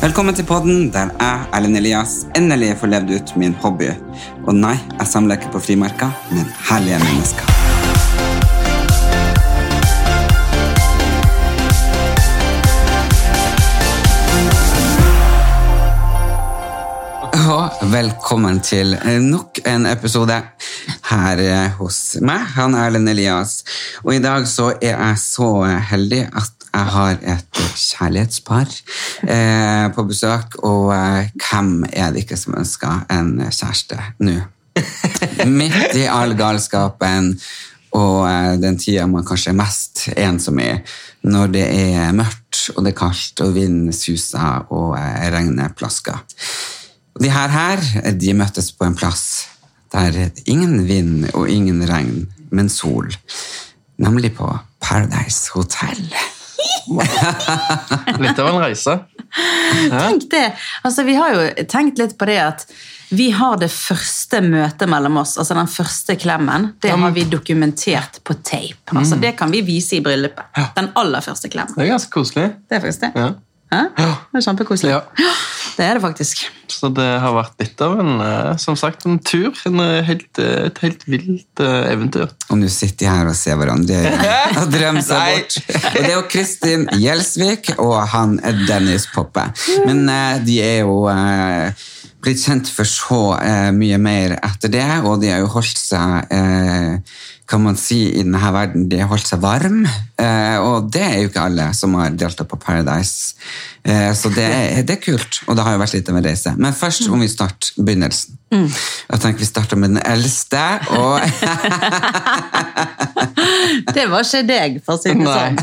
Velkommen til podden der jeg, Erlend Elias, endelig får levd ut min hobby. Og nei, jeg samler ikke på frimerker, men herlige mennesker. Og velkommen til nok en episode her eh, hos meg, han Erlend Elias. Og i dag så er jeg så heldig at jeg har et kjærlighetspar eh, på besøk, og eh, hvem er det ikke som ønsker en kjæreste nå? Midt i all galskapen og eh, den tida man kanskje er mest ensom i, når det er mørkt og det er kaldt og vinden suser og eh, regnet plasker. De her her, de møttes på en plass der ingen vind og ingen regn, men sol. Nemlig på Paradise Hotel. Litt av en reise. Tenk det. Altså, vi har jo tenkt litt på det at vi har det første møtet mellom oss, altså den første klemmen, det har vi dokumentert på tape. Altså, det kan vi vise i bryllupet. Den aller første klemmen. Det er ganske koselig. Det er faktisk det. Ja. Hæ? Det er kjempekoselig. Ja. Det er det faktisk. Så det har vært litt av en, eh, som sagt, en tur. En eh, helt, eh, et helt vilt eventyr. Og nå sitter de her og ser hverandre i øynene og drømmer seg Nei. bort. Og det er jo Kristin Gjelsvik og han er Dennis Poppe. Men de er jo eh, blitt kjent for så mye mer etter det, og de har jo holdt seg eh, kan man si i denne verden, de har holdt seg varm, eh, og det er jo ikke alle som har deltatt på Paradise. Eh, så det er, det er kult, og det har jo vært litt av en reise. Men først om vi starter begynnelsen. Jeg tenker vi starter med den eldste, og Det var ikke deg, for å si det sånn.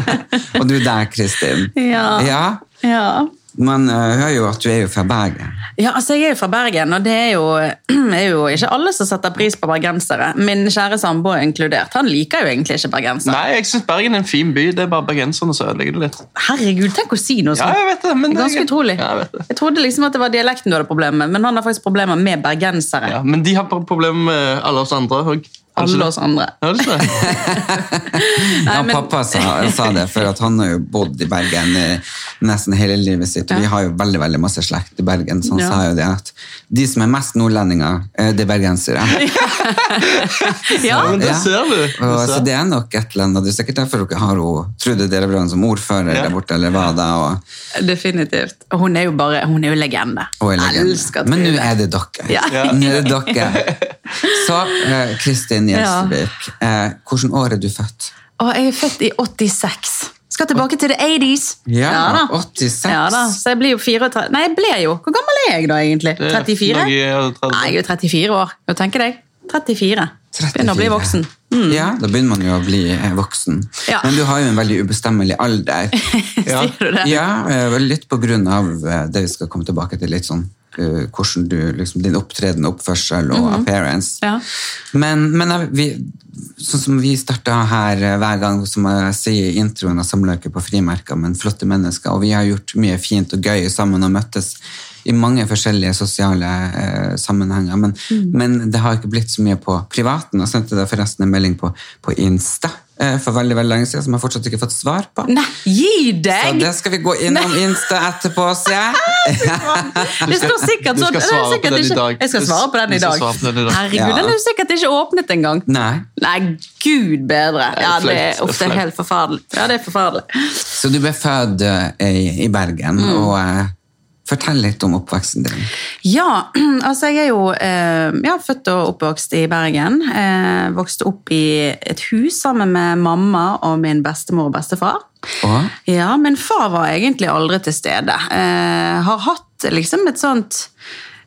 Og du der, Kristin. Ja. ja. Ja. Man eh, hører jo at du er jo fra Bergen. Ja, altså Jeg er jo fra Bergen, og det er jo, er jo ikke alle som setter pris på bergensere. Min kjære samboer inkludert. Han liker jo egentlig ikke bergensere. Nei, jeg syns Bergen er en fin by. Det er bare bergenserne som ødelegger det litt. Herregud, tenk å si noe Ja, jeg vet det, men Det er ganske jeg- utrolig. Ja, jeg vet det. Jeg trodde liksom at det var dialekten du hadde problemer med, men han har faktisk problemer med bergensere. Ja, men de har problemer med alle oss andre òg. Alle oss andre. Nei, men- pappa sa, sa det, for at han har jo bodd i Bergen eh, nesten hele livet sitt. Og vi har jo veldig veldig masse slekt i Bergen, så han Ja. sa jo det at de som er mest nordlendinger, eh, det er bergensere. Ja, Men det Ja. ser du. Og, så det er nok et eller annet. Det er sikkert derfor dere har hun Trude Drevland som ordfører Ja. der borte, eller hva da? Og, definitivt. Og hun er jo bare, hun er jo legende. og er legende. Elsker Men nå er det dere. Ja. Nå er det dere. Så eh, Kristin Gjelsvik, eh, hvilket år er du født? Og jeg er født i 86. Skal tilbake til the 80s. Ja, da. 86. Ja da, så jeg blir jo 34. Nei, jeg ble jo. Hvor gammel er jeg da egentlig? Er 34? noe i 30. Nei, jeg er jo 34 år. Jo, tenker deg. 34. Begynner å bli 34. voksen. Ja, da begynner man jo å bli eh, voksen. Ja. Men du har jo en veldig ubestemmelig alder. Sier du det? Ja, eh, litt på grunn av eh, det vi skal komme tilbake til, litt sånn hvordan du, liksom, din opptreden, oppførsel og appearance. Mhm. Ja. Men, men eh, vi, sånn som vi starta her eh, hver gang, som jeg sier i introen av Samløke på frimerker, men flotte mennesker, og vi har gjort mye fint og gøy sammen og møttes i mange forskjellige sosiale eh, sammenhenger, men, Mm. men det har ikke blitt så mye på privaten. Jeg sendte deg forresten en melding på, på Insta eh, for veldig veldig lenge siden, som jeg fortsatt ikke har fått svar på. Nei, gi deg! Så det skal vi gå innom Insta etterpå, sier jeg. Det står sikkert du sånn. skal er svare på den i dag. Jeg skal svare på den i dag. den i dag. Herregud, Ja. den er jo sikkert ikke åpnet engang. Nei. Nei, gud bedre. Ja, det, er flaut. helt forferdelig. Ja, det er forferdelig. Så du ble født eh, i, i Bergen, Mm. og eh, fortell litt om oppveksten din. Ja, altså jeg er jo eh, ja, født og oppvokst i Bergen. Jeg vokste opp i et hus sammen med mamma og min bestemor og bestefar. Åh. Ja, min far var egentlig aldri til stede. Jeg har hatt liksom et sånt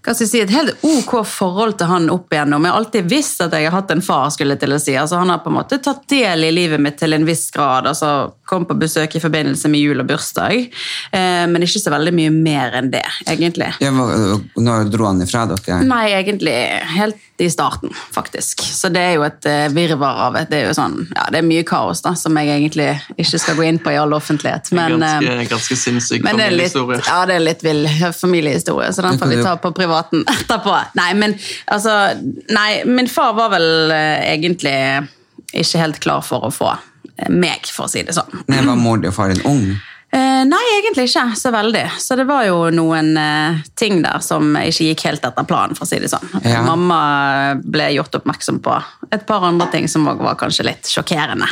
hva skal jeg si, et helt ok forhold til han opp igjennom. Jeg har alltid visst at jeg har hatt en far, skulle til å si. Altså, han har på en måte tatt del i livet mitt til en viss grad. altså Kom på besøk i forbindelse med jul og bursdag. Eh, men ikke så veldig mye mer enn det, egentlig. ja, når dro han ifra dere? Nei, egentlig helt i starten, faktisk. Så det er jo et eh, virvar av et, det er jo sånn, ja, det er mye kaos da, som jeg egentlig ikke skal gå inn på i all offentlighet. Men, eh, ganske, ganske sinnssyk men det er litt, familiehistorie. ja, det er litt vill familiehistorie, så den får vi ta på privaten etterpå. Nei, men altså, nei, min far var vel eh, egentlig ikke helt klar for å få meg, for å si det sånn. Nei, var mor og far din ung? Eh, nei, egentlig ikke så veldig. Så det var jo noen eh, ting der som ikke gikk helt etter planen, for å si det sånn. Ja. Mamma ble gjort oppmerksom på et par andre ting som også var kanskje litt sjokkerende.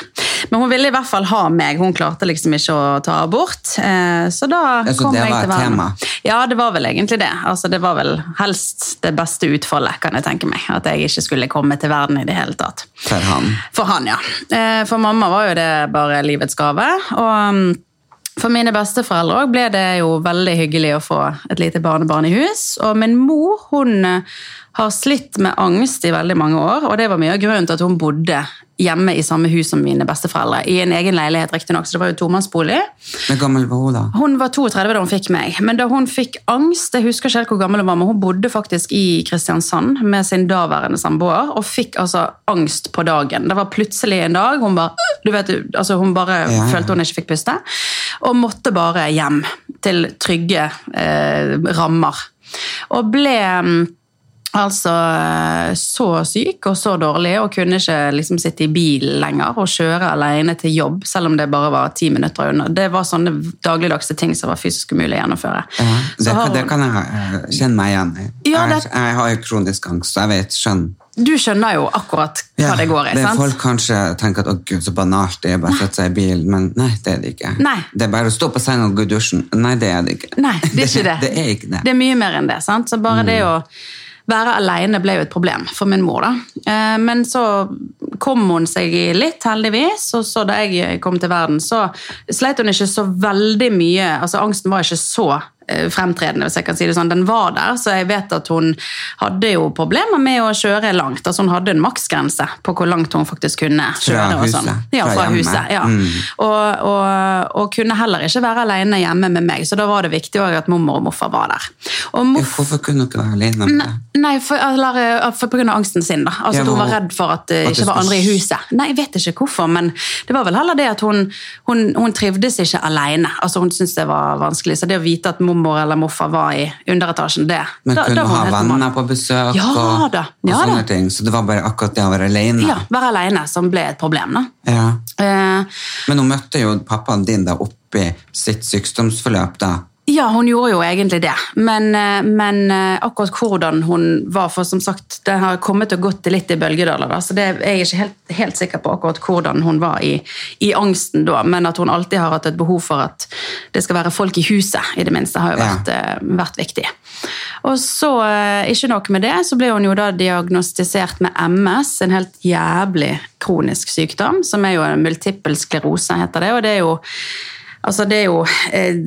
Men hun ville i hvert fall ha meg. Hun klarte liksom ikke å ta abort. Eh, så da Ja, så kom det jeg var til verden. tema? Ja, det var vel egentlig det. Altså, det var vel helst det beste utfallet, kan jeg tenke meg. At jeg ikke skulle komme til verden i det hele tatt. For han. For han, ja. For mamma var jo det bare livets gave. Og mm, for mine besteforeldre ble det jo veldig hyggelig å få et lite barnebarn i hus. Og min mor hun eh, har slitt med angst i veldig mange år, og det var mye av grunnen til at hun bodde hjemme i samme hus som mine besteforeldre. I en egen leilighet, riktignok, så det var jo tomannsbolig. Hvor gammel var hun da? Hun var 32 da hun fikk meg, men da hun fikk angst Jeg husker ikke helt hvor gammel hun var, men hun bodde faktisk i Kristiansand med sin daværende samboer og fikk altså angst på dagen. Det var plutselig en dag hun bare du vet, altså hun bare Ja, ja. følte hun ikke fikk puste, og måtte bare hjem til trygge eh, rammer. Og ble mm, Altså så syk og så dårlig og kunne ikke liksom sitte i bilen lenger og kjøre alene til jobb, selv om det bare var ti minutter unna. Det var sånne dagligdagse ting som var fysisk umulig å gjennomføre. Ja, det, hun, det kan jeg eh, kjenne meg igjen i. Ja, jeg, jeg har kronisk angst, så jeg vet, skjønner. Du skjønner jo akkurat hva det går i, det sant? Folk kanskje tenker at å gud, så banalt det er bare å sette seg i bilen, men nei, det er det ikke. Nei. Det er bare å stå på senga og gå i dusjen. Nei, det er det ikke. Nei, det er ikke det. det er ikke det. Det er mye mer enn det. sant? Så bare det å være alene ble jo et problem for min mor. da. Eh, Men så kom hun seg litt, heldigvis. Og så da jeg kom til verden, så sleit hun ikke så veldig mye. altså Angsten var ikke så fremtredende, hvis jeg kan si det sånn. Den var der, så jeg vet at hun hadde jo problemer med å kjøre langt. altså Hun hadde en maksgrense på hvor langt hun faktisk kunne kjøre. og sånn. huset? Ja, Fra fra huset. ja. Mm. Og, og, og kunne heller ikke være alene hjemme med meg, så da var det viktig at mormor og morfar var der. Morf Hvorfor kunne hun ikke være alene med deg? Nei, for, eller, eh, for på grunn av angsten sin. da. Altså Ja, Hun var redd for at det ikke var andre i huset. Nei, Jeg vet ikke hvorfor, men det var vel heller det at hun, hun, hun trivdes ikke alene. Altså Hun syntes det var vanskelig. Så det å vite at mormor eller morfar var i underetasjen, det Men da- kunne da ha venner på besøk Ja og, og ja sånne da. ting? Så det var bare akkurat det å være alene? Ja, Være alene som ble et problem. da. Ja. Eh, Men hun møtte jo pappaen din da oppi sitt sykdomsforløp da. Ja, hun gjorde jo egentlig det. Men, eh, men eh, akkurat hvordan hun var For som sagt, det har kommet og gått litt i bølgedaler. da, Så det er jeg ikke helt, helt sikker på akkurat hvordan hun var i, i angsten da. Men at hun alltid har hatt et behov for at det skal være folk i huset, i det minste, har jo vært, ja. vært viktig. Og så, eh, ikke nok med det, så ble hun jo da diagnostisert med MS, en helt jævlig kronisk sykdom, som er jo en multippel sklerose, heter det. Og det er jo Altså Det er jo eh,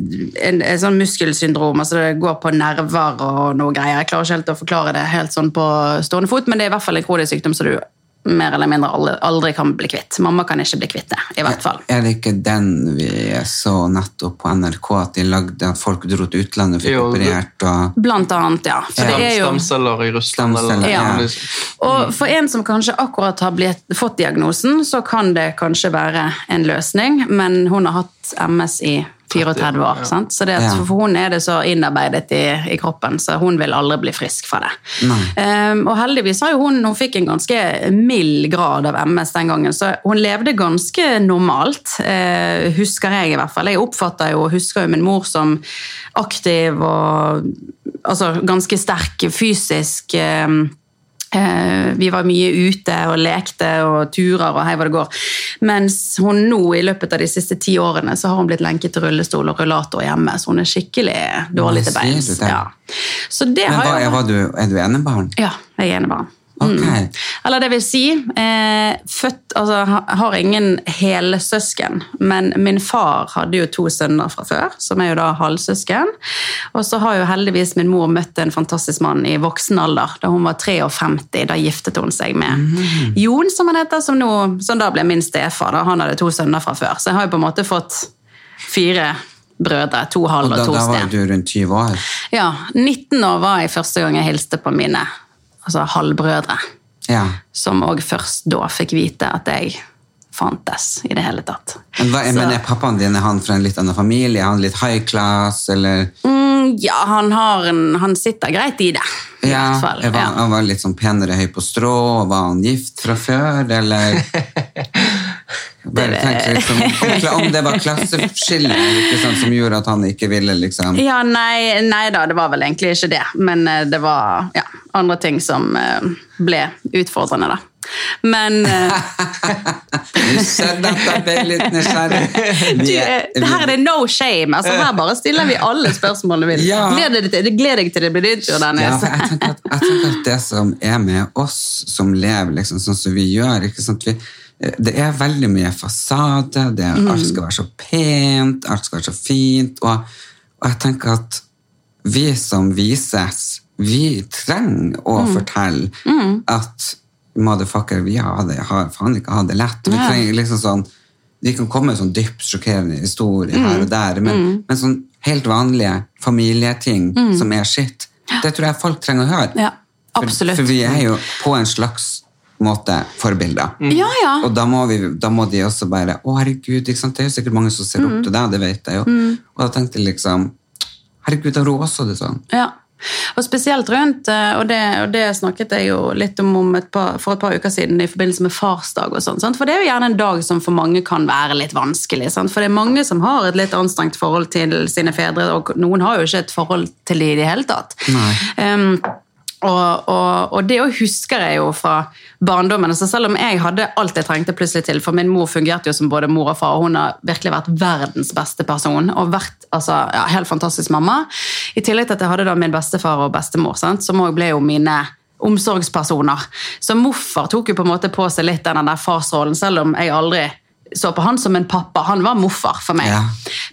en, sånn muskelsyndrom, altså det går på nerver og noe greier. Jeg klarer ikke helt å forklare det helt sånn på stående fot, men det er i hvert fall en kronisk sykdom som du mer eller mindre aldri, aldri kan bli kvitt. Mamma kan ikke bli kvitt det, i hvert fall. Er det ikke den vi så nettopp på NRK, at de lagde at folk dro til utlandet og fikk Jo, operert og Blant annet, ja. For det er jo... Stamceller i Russland. Stamceller, eller, ja. liksom. Og for en som kanskje akkurat har blitt, fått diagnosen, så kan det kanskje være en løsning, men hun har hatt MS i 34 år. ja. Sant? Så det For hun er det så innarbeidet i, i kroppen, så hun vil aldri bli frisk fra det. Um, og heldigvis har hun, hun fikk en ganske mild grad av MS den gangen, så hun levde ganske normalt, Uh, husker jeg i hvert fall. Jeg oppfatter jo, husker jo min mor som aktiv og altså, ganske sterk fysisk. Eh, Vi var mye ute og lekte og turer og hei hva det går. Mens hun nå i løpet av de siste ti årene så har hun blitt lenket til rullestol og rullator hjemme, så hun er skikkelig dårlig til beins. Ja. Men hva, jo er, du, er du enebarn? Ja, jeg er enebarn. Ok. Eller det vil si, eh, født, altså, har ingen helsøsken, men min far hadde jo to sønner fra før, som er jo da halvsøsken. Og så har jo heldigvis min mor møtt en fantastisk mann i voksen alder, da hun var 53. Da giftet hun seg med Jon, som han heter, som, nå, som da ble min stefar. Da. Han hadde to sønner fra før, så jeg har jo på en måte fått fire brødre, to halv Og da, og to da var sted. du rundt 20 år? Ja, 19 år var jeg første gang jeg hilste på mine altså halvbrødre. Ja. Som òg først da fikk vite at jeg fantes i det hele tatt. Men, hva, Så- men er pappaen din er han fra en litt annen familie? Er han litt high class, eller? Mm, ja, han, har en, han sitter greit i det, i Ja, hvert fall. var, Ja. Han var litt sånn penere høy på strå, var han gift fra før, eller? Bare tenk liksom, om- om det var klasseskille sånn, som gjorde at han ikke ville liksom Ja, nei, nei da, det var vel egentlig ikke det. Men eh, det var ja, andre ting som eh, ble utfordrende, da. Men eh, Du skjønner at jeg ble litt nysgjerrig. du, det her er det no shame. Altså, her bare stiller vi alle spørsmålene vi vil. Ja. Gled deg gled deg til det blir din tur, Ja, Dennis. jeg tenker, at, jeg tenker at det som er med oss som lever liksom, sånn som vi gjør ikke sant? Vi, Det er veldig mye fasade, det, Mm. alt skal være så pent, alt skal være så fint. Og, og jeg tenker at vi som vises, vi trenger å Mm. fortelle at motherfucker, vi har, det, har faen ikke hatt det lett. Vi trenger liksom sånn de kan komme med sånn dypt sjokkerende historier Mm. her og der, men, men sånn helt vanlige familieting som er skitt, det tror jeg folk trenger å høre. Mm. Ja. For, for vi er jo på en slags måte forbilder. Ja, ja. Og da må, vi, da må de også bare Å, herregud, ikke sant? det er jo sikkert mange som ser Mm. opp til deg, det vet jeg jo. Og da tenkte jeg liksom Herregud, har hun også det sånn? Ja. Og spesielt rundt, eh, og det, og det snakket jeg jo litt om, om et par, for et par uker siden i forbindelse med farsdag. og sånt, sant? For det er jo gjerne en dag som for mange kan være litt vanskelig. Sant? For det er mange som har et litt anstrengt forhold til sine fedre, og noen har jo ikke et forhold til dem i det hele tatt. Nei. Um, og, og, og det òg husker jeg jo fra barndommen. Så selv om jeg hadde alt jeg trengte plutselig til, for min mor fungerte jo som både mor og far, og hun har virkelig vært verdens beste person, og vært altså, ja, helt fantastisk mamma. I tillegg til at jeg hadde da min bestefar og bestemor, sant, som også ble jo mine omsorgspersoner. Så morfar tok jo på en måte på seg litt den der farsrollen, selv om jeg aldri så på han som en pappa. Han var morfar for meg. Ja.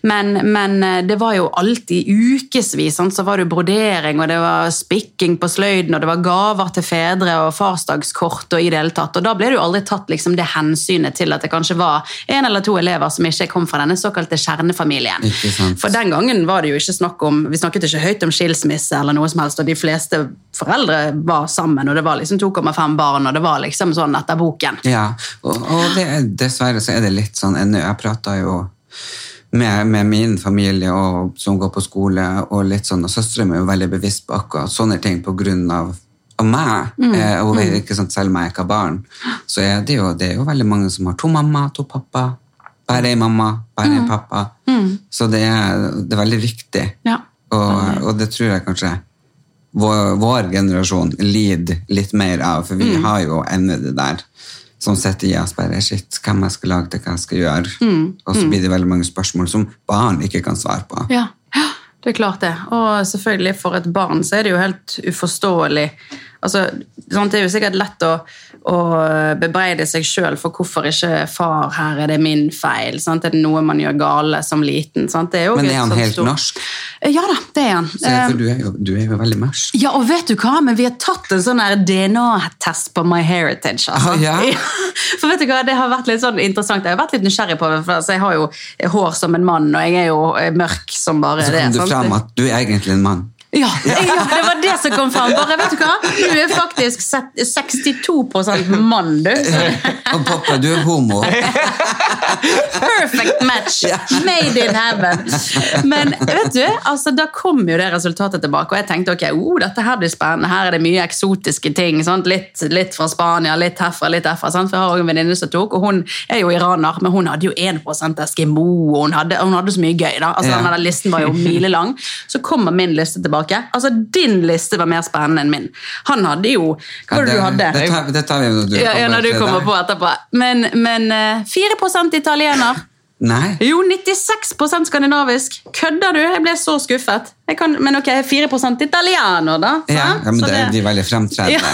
Men, men eh, det var jo alltid ukevis. Så var det brodering, og det var spikking på sløyden, og det var gaver til fedre og farsdagskort og i det hele tatt. Og da ble det jo aldri tatt liksom, det hensynet til at det kanskje var en eller to elever som ikke kom fra denne såkalte kjernefamilien. For den gangen var det jo ikke snakk om Vi snakket ikke høyt om skilsmisse eller noe som helst, og de fleste foreldre var sammen, og det var liksom 2,5 barn, og det var liksom sånn etter boken. Ja, og, og det, er- dessverre så er det litt sånn ennå. Jeg prater jo med, med min familie og, som går på skole, og litt sånn, og søstera mi er jo veldig bevisst på akkurat sånne ting på grunn av, av meg. Eh, og ikke sant, selv om jeg ikke har barn, så er det, jo, det er jo veldig mange som har to mamma, to pappa, bare ei mamma, bare en pappa. Så det er, det er veldig viktig. Ja. Og, og det tror jeg kanskje vår, vår generasjon lider litt mer av, for vi har jo ennå det der som sitter i oss bare shit, hvem jeg skal lage det, hva jeg skal gjøre. Og så blir det veldig mange spørsmål som barn ikke kan svare på. Ja, ja, det er klart det. Og selvfølgelig for et barn så er det jo helt uforståelig. Altså, sant, det er jo sikkert lett å, å bebreide seg sjøl for hvorfor ikke far her er det min feil. Sant? Er det noe man gjør gale som liten? Sant? Det er jo Men er han helt stor... norsk? Ja da, det er han. Så, for du er, jo, du er jo veldig norsk. Ja, og vet du hva? Men vi har tatt en sånn DNA-test på My Heritage. Altså. Ah, ja? For vet du hva, Det har vært litt sånn interessant. Jeg har vært litt nysgjerrig på det, for altså, jeg har jo hår som en mann, og jeg er jo eh, mørk som bare Så det. kom det du fram at du er egentlig en mann. Ja, ja, det var det som kom fram. Bare, vet du hva? Du er faktisk set- 62 mann, du. Og pappa, du er homo. Perfect match! Made in heaven. Men vet du, altså, da kom jo det resultatet tilbake, og jeg tenkte ok, oh, dette her blir spennende. Her er det mye eksotiske ting. Litt, litt fra Spania, litt herfra, litt derfra. Sant? For jeg har også en venninne som tok, og hun er jo iraner, men hun hadde jo 1 Eskimo, og hun hadde, hun hadde så mye gøy. da. Altså, Ja. den Listen var jo milelang. Så kommer min liste tilbake. Altså, Din liste var mer spennende enn min. Han hadde jo Hva var det du hadde? Det tar, det tar vi når du Ja, når du kommer på etterpå. Men, men eh, 4% italiener. Nei. Jo, 96% skandinavisk. Kødder du? Jeg ble så skuffet. Kan, men ok, 4 italianer, da. Ja, ja, men Så det, de er veldig fremtredende.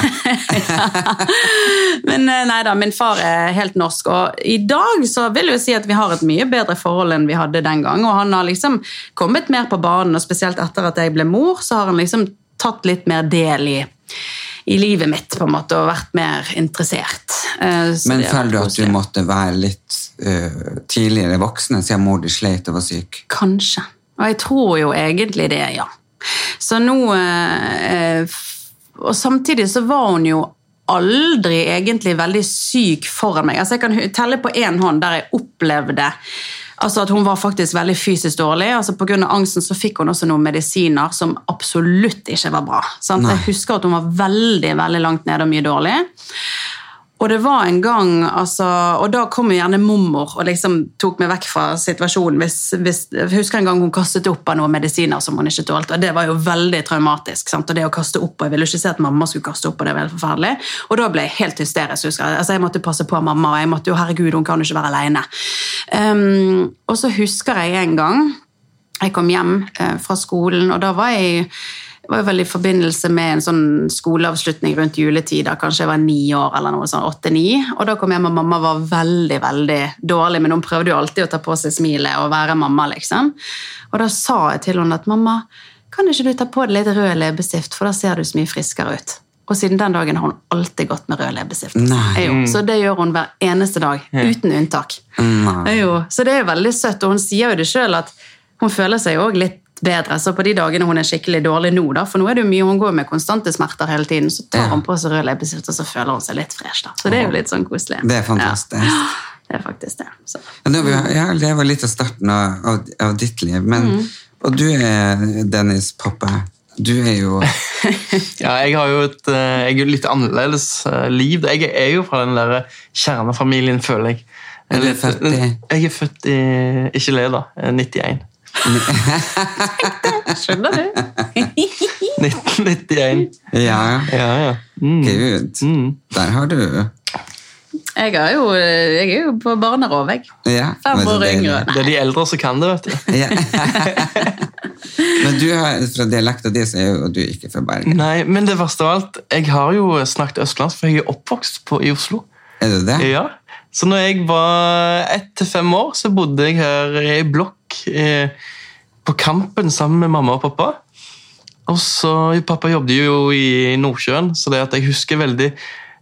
men eh, nei da, min far er helt norsk, og i dag så vil jeg si at vi har et mye bedre forhold enn vi hadde den gang, og han har liksom kommet mer på banen, og spesielt etter at jeg ble mor, så har han liksom tatt litt mer del i, i livet mitt, på en måte, og vært mer interessert. Eh, så Men føler du at du måtte være litt uh, tidligere voksne siden mor di sleit og var syk? Kanskje. Og jeg tror jo egentlig det, ja. Så nå uh, Og samtidig så var hun jo aldri egentlig veldig syk foran meg. Altså Jeg kan telle på én hånd der jeg opplevde altså at hun var faktisk veldig fysisk dårlig. altså Pga. angsten så fikk hun også noen medisiner som absolutt ikke var bra. Jeg husker at hun var veldig veldig langt nede og mye dårlig. Og det var en gang, altså, og da kom jo gjerne mormor og liksom tok meg vekk fra situasjonen. Hvis, hvis, jeg husker en gang hun kastet opp av noen medisiner som hun ikke tålte. og Det var jo veldig traumatisk. Sant? og det å kaste opp, og Jeg ville ikke se at mamma skulle kaste opp, og det var helt forferdelig. Og da ble jeg helt hysterisk. husker Jeg altså, jeg måtte passe på mamma, og jeg måtte jo, herregud, hun kan jo ikke være alene. Um, og så husker jeg en gang jeg kom hjem eh, fra skolen, og da var jeg det var vel i forbindelse med en sånn skoleavslutning rundt juletider. Kanskje jeg var ni år, eller noe sånn, åtte-ni. Og da kom jeg hjem, og mamma var veldig veldig dårlig, men hun prøvde jo alltid å ta på seg smilet og være mamma. liksom. Og da sa jeg til henne at mamma, kan ikke du ta på deg litt rød leppestift, for da ser du så mye friskere ut. Og siden den dagen har hun alltid gått med rød leppestift. Så det gjør hun hver eneste dag, uten unntak. Nei. Så det er jo veldig søtt, og hun sier jo det sjøl at hun føler seg jo også litt bedre. Så på de dagene hun er skikkelig dårlig nå, da, for nå er det jo mye hun går med konstante smerter hele tiden, så tar Ja. hun på seg rød leppestift, og så føler hun seg litt fresh. da. Så det er jo litt sånn koselig. Det er fantastisk. Ja, det er faktisk det. Så. Ja, det var litt av starten av, av, av ditt liv. Men, Og du er Dennis pappa. Du er jo Ja, jeg har jo et eh, jeg er litt annerledes eh, liv. Jeg er jo fra den der kjernefamilien, føler jeg. Er du født i- Jeg er født i Ikke le, da. eh, 91. Skjønner du? 1991. Ja, Ja, ja. Mm. gud. Mm. Der har du Jeg er jo, jeg er jo på barnerov, jeg. ja, Fem år yngre. Det er de eldre som kan det, vet du. Ja. Men du har, fra dialekta di så er jo du ikke fra Bergen. Nei, men det verste av alt, jeg har jo snakket østlandsk, for jeg er oppvokst på, i Oslo. Er du det? Ja. Så når jeg var ett til fem år, så bodde jeg her i blokk eh, på Kampen sammen med mamma og pappa. Og så, Pappa jobbet jo i Nordsjøen, så det at jeg husker veldig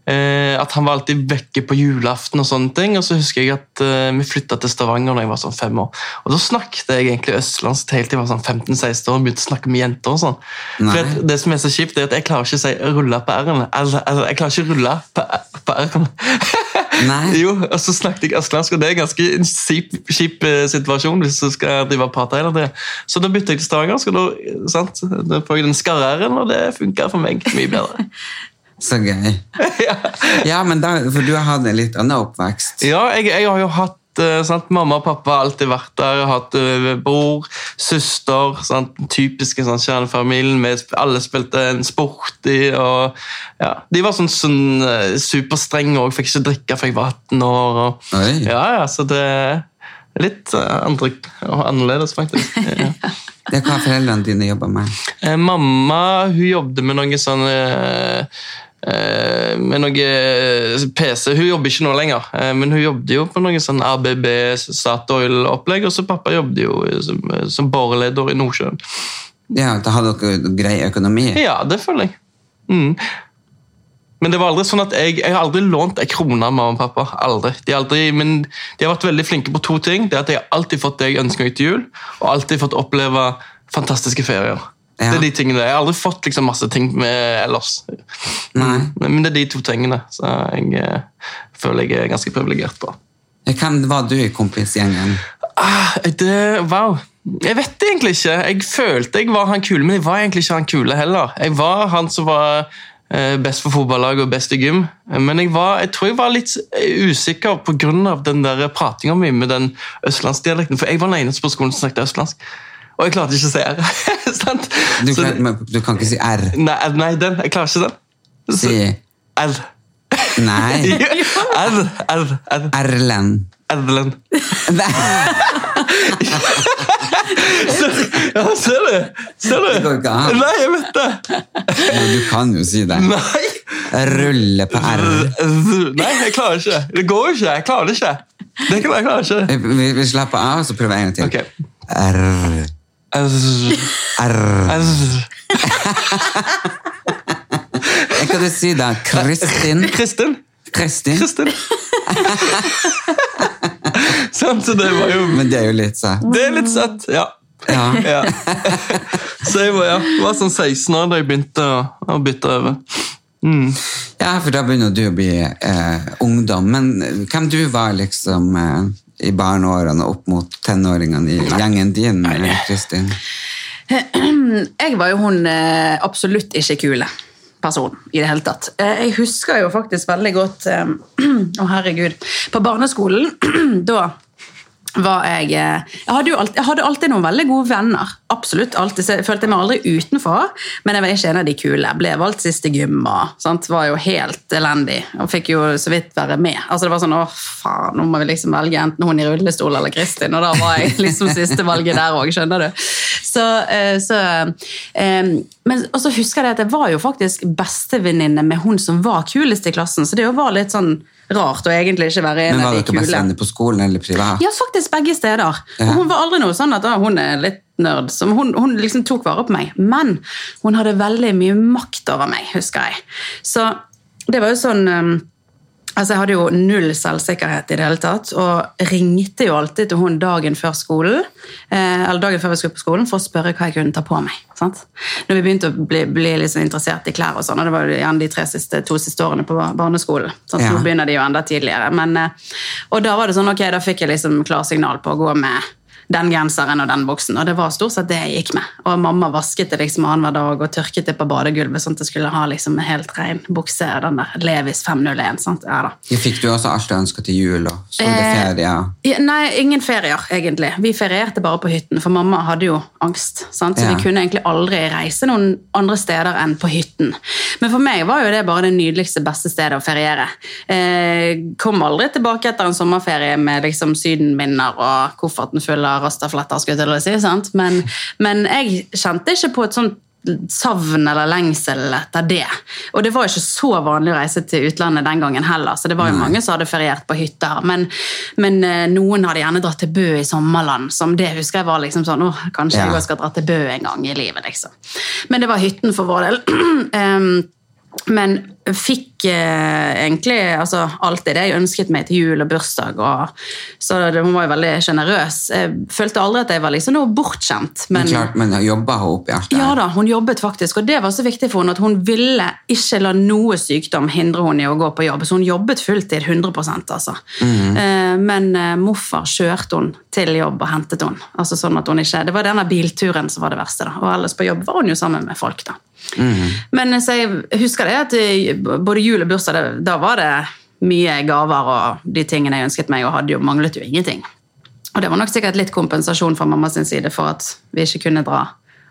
at han var alltid vekke på julaften. og sånne ting, og så husker jeg at eh, vi flytta til Stavanger da jeg var sånn fem år. Og Da snakket jeg egentlig østlandsk helt til jeg var sånn 15-16 år og begynte å snakke med jenter. og sånn. For Det som er så kjipt, er at jeg klarer ikke å si 'rulle på r-en'. Altså, altså, jeg klarer ikke å rulle på, på r-en. Jo, og så snakket jeg østlandsk, og det er ganske en kjip, kjip eh, situasjon hvis du skal drive og prate hele tiden. Så da bytte jeg til Stavanger, og da, sant? da får jeg den skarre-r-en, og det funker for meg mye bedre. Så gøy. Ja, men da, For du har hatt en litt annen oppvekst. Ja, jeg, jeg har jo hatt eh, sant? Mamma og pappa har alltid vært der. Jeg har hatt eh, bror, søster. Sant? Den Typiske sånn, kjernefamilien. Vi alle spilte en sport i. Og, ja. De var sånn, sånn eh, superstrenge og fikk ikke drikke før jeg var 18 år. Og, ja, ja, så det er litt eh, andre, annerledes, faktisk. Ja. Det er hva foreldrene dine jobber med. Eh, mamma hun jobbet med noe sånn eh, eh, med noe eh, PC. Hun jobber ikke nå lenger, eh, men hun jobbet jo på noe sånn ABB Statoil-opplegg. Og så pappa jobbet jo som, som boreleder i Nordsjøen. Ja, Da hadde dere grei økonomi. Ja, det føler jeg. Mm. Men det var aldri sånn at jeg, jeg har aldri lånt en krone av mamma og pappa. Aldri. De aldri, men de har vært veldig flinke på to ting. Det er at Jeg har alltid fått det jeg ønsker meg til jul, og alltid fått oppleve fantastiske ferier. Ja. Det er de tingene. Jeg har aldri fått liksom, masse ting med ellers. Men, men det er de to tingene så jeg eh, føler jeg er ganske privilegert på. Hvem var du i kompisgjengen? Ah, det, wow. Jeg vet det egentlig ikke. Jeg følte jeg var han kule, men jeg var egentlig ikke han kule heller. Jeg var han som var best for fotballaget og best i gym. Men jeg, var, jeg tror jeg var litt eh, usikker pga. pratinga mi med den østlandsdialekten. For jeg var den eneste på skolen som snakket østlandsk. Og jeg klarte ikke å si R. Sant? Du, kan, du kan ikke si R. nei, nei, den. Jeg klarer ikke den. Så- Si R. Nei. R. R. R. Erlend. Erlend. Ja, ser du? Ser du? Det går ikke an. Nei, jeg vet det. Du kan jo si det. Nei. Rulle på R. Nei, jeg klarer ikke. Det går ikke. Jeg klarer det ikke. Det kan jeg klarer ikke. Vi, vi slapper av, så prøver jeg en gang til. Ok. R. R. Jeg kan du si da? Kristin? Kristin. Kristin? Kristin. Sant, så det var jo Men det er jo litt søtt. Det er litt søtt, ja. Ja. ja. Så jeg var, ja, var sånn 16 år da jeg begynte å, å bytte over. Mm. ja, for da begynner du å bli eh, ungdom. Men hvem du var liksom eh, i barneårene opp mot tenåringene i gjengen din, eh, Kristin? Jeg var jo hun eh, absolutt ikke kule person i det hele tatt. Eh, Jeg husker jo faktisk veldig godt Å, Å, herregud. På barneskolen, da jeg eh, jeg hadde, alltid, jeg hadde alltid noen veldig gode venner. Absolutt alltid, Jeg følte meg aldri utenfor, men jeg var ikke en av de kule. Jeg ble valgt sist i gym og sant? var jo helt elendig. Og fikk jo så vidt være med. Altså det var sånn, å faen, Nå må vi liksom velge enten hun i rullestol eller Kristin. Og da var jeg liksom siste valget der òg, skjønner du. Så, eh, så, eh, men, og så husker jeg at jeg var jo faktisk bestevenninne med hun som var kulest i klassen, så det jo var litt sånn rart å egentlig ikke være en av de kule. Men var de dere kule. bestevenner på skolen eller privat? Ja, faktisk begge steder. Ja. Og hun var aldri noe sånn at ah, hun er litt nerd. Hun, hun liksom tok vare på meg. Men hun hadde veldig mye makt over meg, husker jeg. Så det var jo sånn Altså, Jeg hadde jo null selvsikkerhet i det hele tatt, og ringte jo alltid til hun dagen før skolen, eh, eller dagen før vi skulle på skolen for å spørre hva jeg kunne ta på meg. sant? Når vi begynte å bli, bli liksom interessert i klær og sånn, og det var jo igjen de tre siste, to siste årene på barneskolen. sant? Ja. Nå begynner de jo enda tidligere. Men, eh, og da var det sånn, ok, da fikk jeg liksom klarsignal på å gå med den genseren og den buksen, og det var stort sett det jeg gikk med. Og mamma vasket det liksom annenhver dag og tørket det på badegulvet, sånn at jeg skulle ha liksom en helt ren bukse, den der Levis 501. sant? Ja da. Ja, Fikk du også alt du ønska til jul og sommerferie? Eh, nei, ingen ferier, egentlig. Vi ferierte bare på hytten, for mamma hadde jo angst. Sant? Så Ja. vi kunne egentlig aldri reise noen andre steder enn på hytten. Men for meg var jo det bare det nydeligste, beste stedet å feriere. Eh, kom aldri tilbake etter en sommerferie med liksom sydenminner og kofferten full av rastafletter, skulle jeg til å si. Sant? Men, men jeg kjente ikke på et sånt savn eller lengsel etter det. Og det var ikke så vanlig å reise til utlandet den gangen heller, så det var jo mange som hadde feriert på hytter. Men, men eh, noen hadde gjerne dratt til Bø i sommerland, som det husker jeg var liksom sånn åh, kanskje Ja. jeg skal dra til Bø en gang i livet, liksom. Men det var hytten for vår del. Men fikk eh, egentlig altså, alt det jeg ønsket meg til jul og bursdag. Og, så hun var jo veldig sjenerøs. Følte aldri at jeg var liksom noe bortskjemt. Men Men, klart, men jobba hun opp alt ja da, hun jobbet faktisk, og det var så viktig for henne at hun ville ikke la noe sykdom hindre henne i å gå på jobb. Så hun jobbet fulltid, 100 altså. Eh, Men eh, morfar kjørte hun til jobb og hentet hun. Altså sånn at hun ikke, det var denne bilturen som var det verste. da. Og ellers på jobb var hun jo sammen med folk. da. Men eh, så jeg husker det at eh, både jul og bursdag, da var det mye gaver og de tingene jeg ønsket meg, og hadde jo, manglet jo ingenting. Og det var nok sikkert litt kompensasjon fra mammas side for at vi ikke kunne dra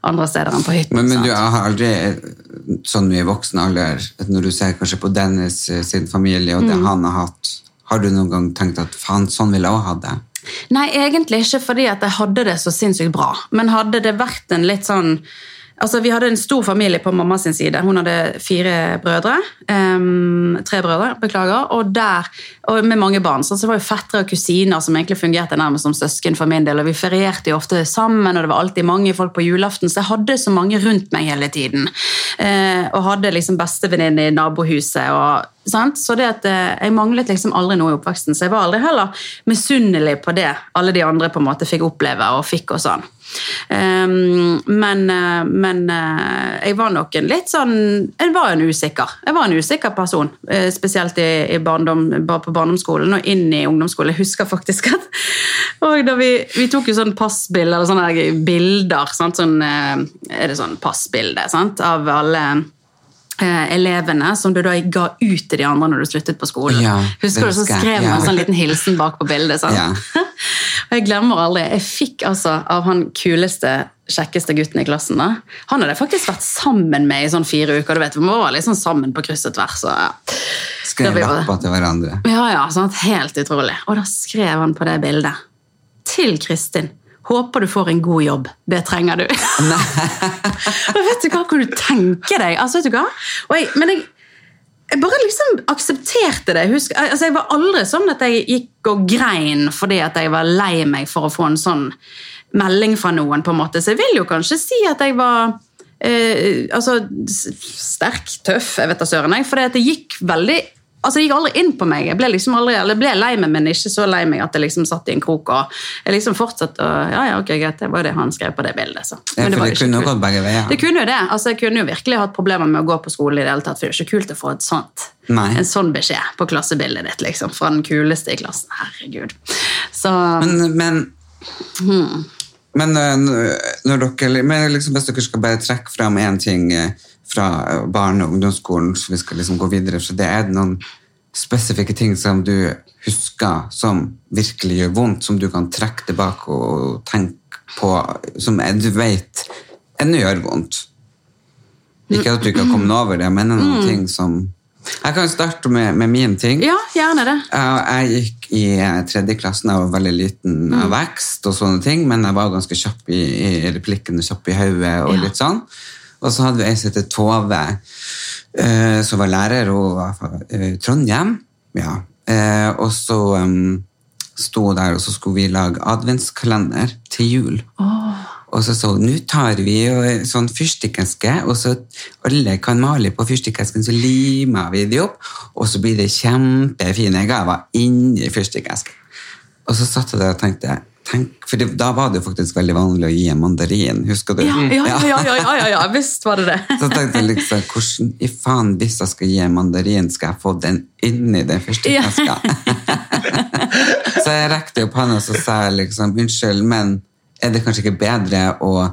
andre steder enn på hytten. Men, men du har aldri sånn mye voksen alder, når du ser kanskje på Dennis eh, sin familie og det Mm. han har hatt, har du noen gang tenkt at faen, sånn ville jeg også ha det? Nei, egentlig ikke fordi at jeg hadde det så sinnssykt bra. Men hadde det vært en litt sånn Altså, Vi hadde en stor familie på mamma sin side. Hun hadde fire brødre. Um, tre brødre, beklager. Og der, og med mange barn. Så det var jo fettere og kusiner som egentlig fungerte nærmest som søsken for min del. Og vi ferierte jo ofte sammen, og det var alltid mange folk på julaften. Så jeg hadde så mange rundt meg hele tiden. Uh, og hadde liksom bestevenninne i nabohuset. og? Så det at eh, Jeg manglet liksom aldri noe i oppveksten, så jeg var aldri heller misunnelig på det alle de andre på en måte fikk oppleve og fikk og sånn. Ehm, men eh, men eh, jeg var nok en litt sånn Jeg var en usikker Jeg var en usikker person, spesielt i, i barndom, på barndomsskolen og inn i ungdomsskolen. Jeg husker faktisk at og da vi, vi tok jo sånn passbilder eller sånne bilder. Sant? Sånn, er det sånn passbilde av alle elevene som du da ga ut til de andre når du sluttet på skolen. Ja, Husker du, så skrev man ja. en sånn liten hilsen bak på bildet. Sånn. Ja. Og jeg glemmer aldri, jeg fikk altså av han kuleste, kjekkeste gutten i klassen da. Han hadde faktisk vært sammen med i sånn fire uker. du vet, Vi var liksom sammen på kryss og tvers. Og, ja. Skrev lapper til hverandre. Ja, ja, sant? Helt utrolig. Og da skrev han på det bildet. Til Kristin. Håper du får en god jobb. Det trenger du. vet du hva, kan du tenke deg? Altså, vet du hva? Jeg, men jeg, jeg bare liksom aksepterte det. Husk, altså, jeg var aldri sånn at jeg gikk og grein fordi at jeg var lei meg for å få en sånn melding fra noen. på en måte. Så jeg vil jo kanskje si at jeg var eh, altså, sterk, tøff, jeg vet da søren. For det gikk veldig altså Det gikk aldri inn på meg. Jeg ble liksom aldri, eller ble lei meg, men ikke så lei meg at jeg liksom satt i en krok. og jeg liksom fortsatte å, ja, ja, ok, greit, Det var det han skrev på det bildet. Så. Ja, Men for var det kunne jo gått begge veier. Det kunne jo det. altså Jeg kunne jo virkelig hatt problemer med å gå på skole i det hele tatt, for det er jo ikke kult å få et sånt, Nei. en sånn beskjed på klassebildet ditt, liksom, fra den kuleste i klassen. Herregud. Så Men, men Men, eh, når dere, men liksom, hvis dere skal bare trekke fram én ting eh, fra barne- og ungdomsskolen, så vi skal liksom gå videre, så det er det noen spesifikke ting som du husker som virkelig gjør vondt, som du kan trekke tilbake og tenke på, som du vet ennå gjør vondt. Ikke at du ikke har kommet over det, men noen ting som Jeg kan starte med, med min ting. Ja, gjerne det. Jeg gikk i eh, tredje klassen, jeg var veldig liten av vekst, og sånne ting, men jeg var ganske kjapp i, i replikken og kjapp i hodet. Og Ja. litt sånn. Og så hadde vi en som heter Tove, eh, som var lærer, hun var fra eh, Trondheim. Ja. Eh, og så um, sto hun der, og så skulle vi lage adventskalender til jul. Og så sa hun nå tar vi jo sånn fyrstikkeske, og så alle kan male på fyrstikkesken, så limer vi dem opp, og så blir det kjempefine gaver inni fyrstikkesken. Og så satt jeg der og tenkte tenk, For det, da var det jo faktisk veldig vanlig å gi en mandarin, husker du? Ja, ja, ja, ja, ja, ja, ja, visst var det det. Så tenkte jeg liksom, hvordan i faen hvis jeg skal gi en mandarin, skal jeg få den inni den fyrstikkeska? så jeg rekte opp hånda og sa liksom, unnskyld, men er det kanskje ikke bedre å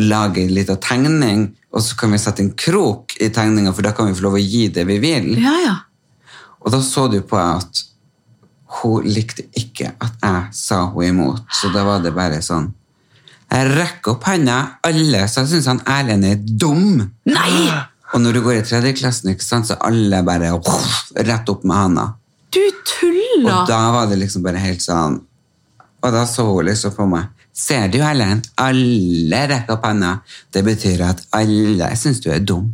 lage en liten tegning, og så kan vi sette en krok i tegninga, for da kan vi få lov å gi det vi vil? Ja, ja. Og da så du på at hun likte ikke at jeg sa hun imot, så da var det bare sånn Jeg rekker opp hånda, alle, så jeg syns han Erlend er dum. Nei! Og når du går i tredjeklassen, ikke sant, så alle bare rett opp med handa. Du tuller! Og da var det liksom bare helt sånn Og da så hun liksom på meg. Ser du, Ellen? Alle rekker opp hånda. Det betyr at alle syns du er dum.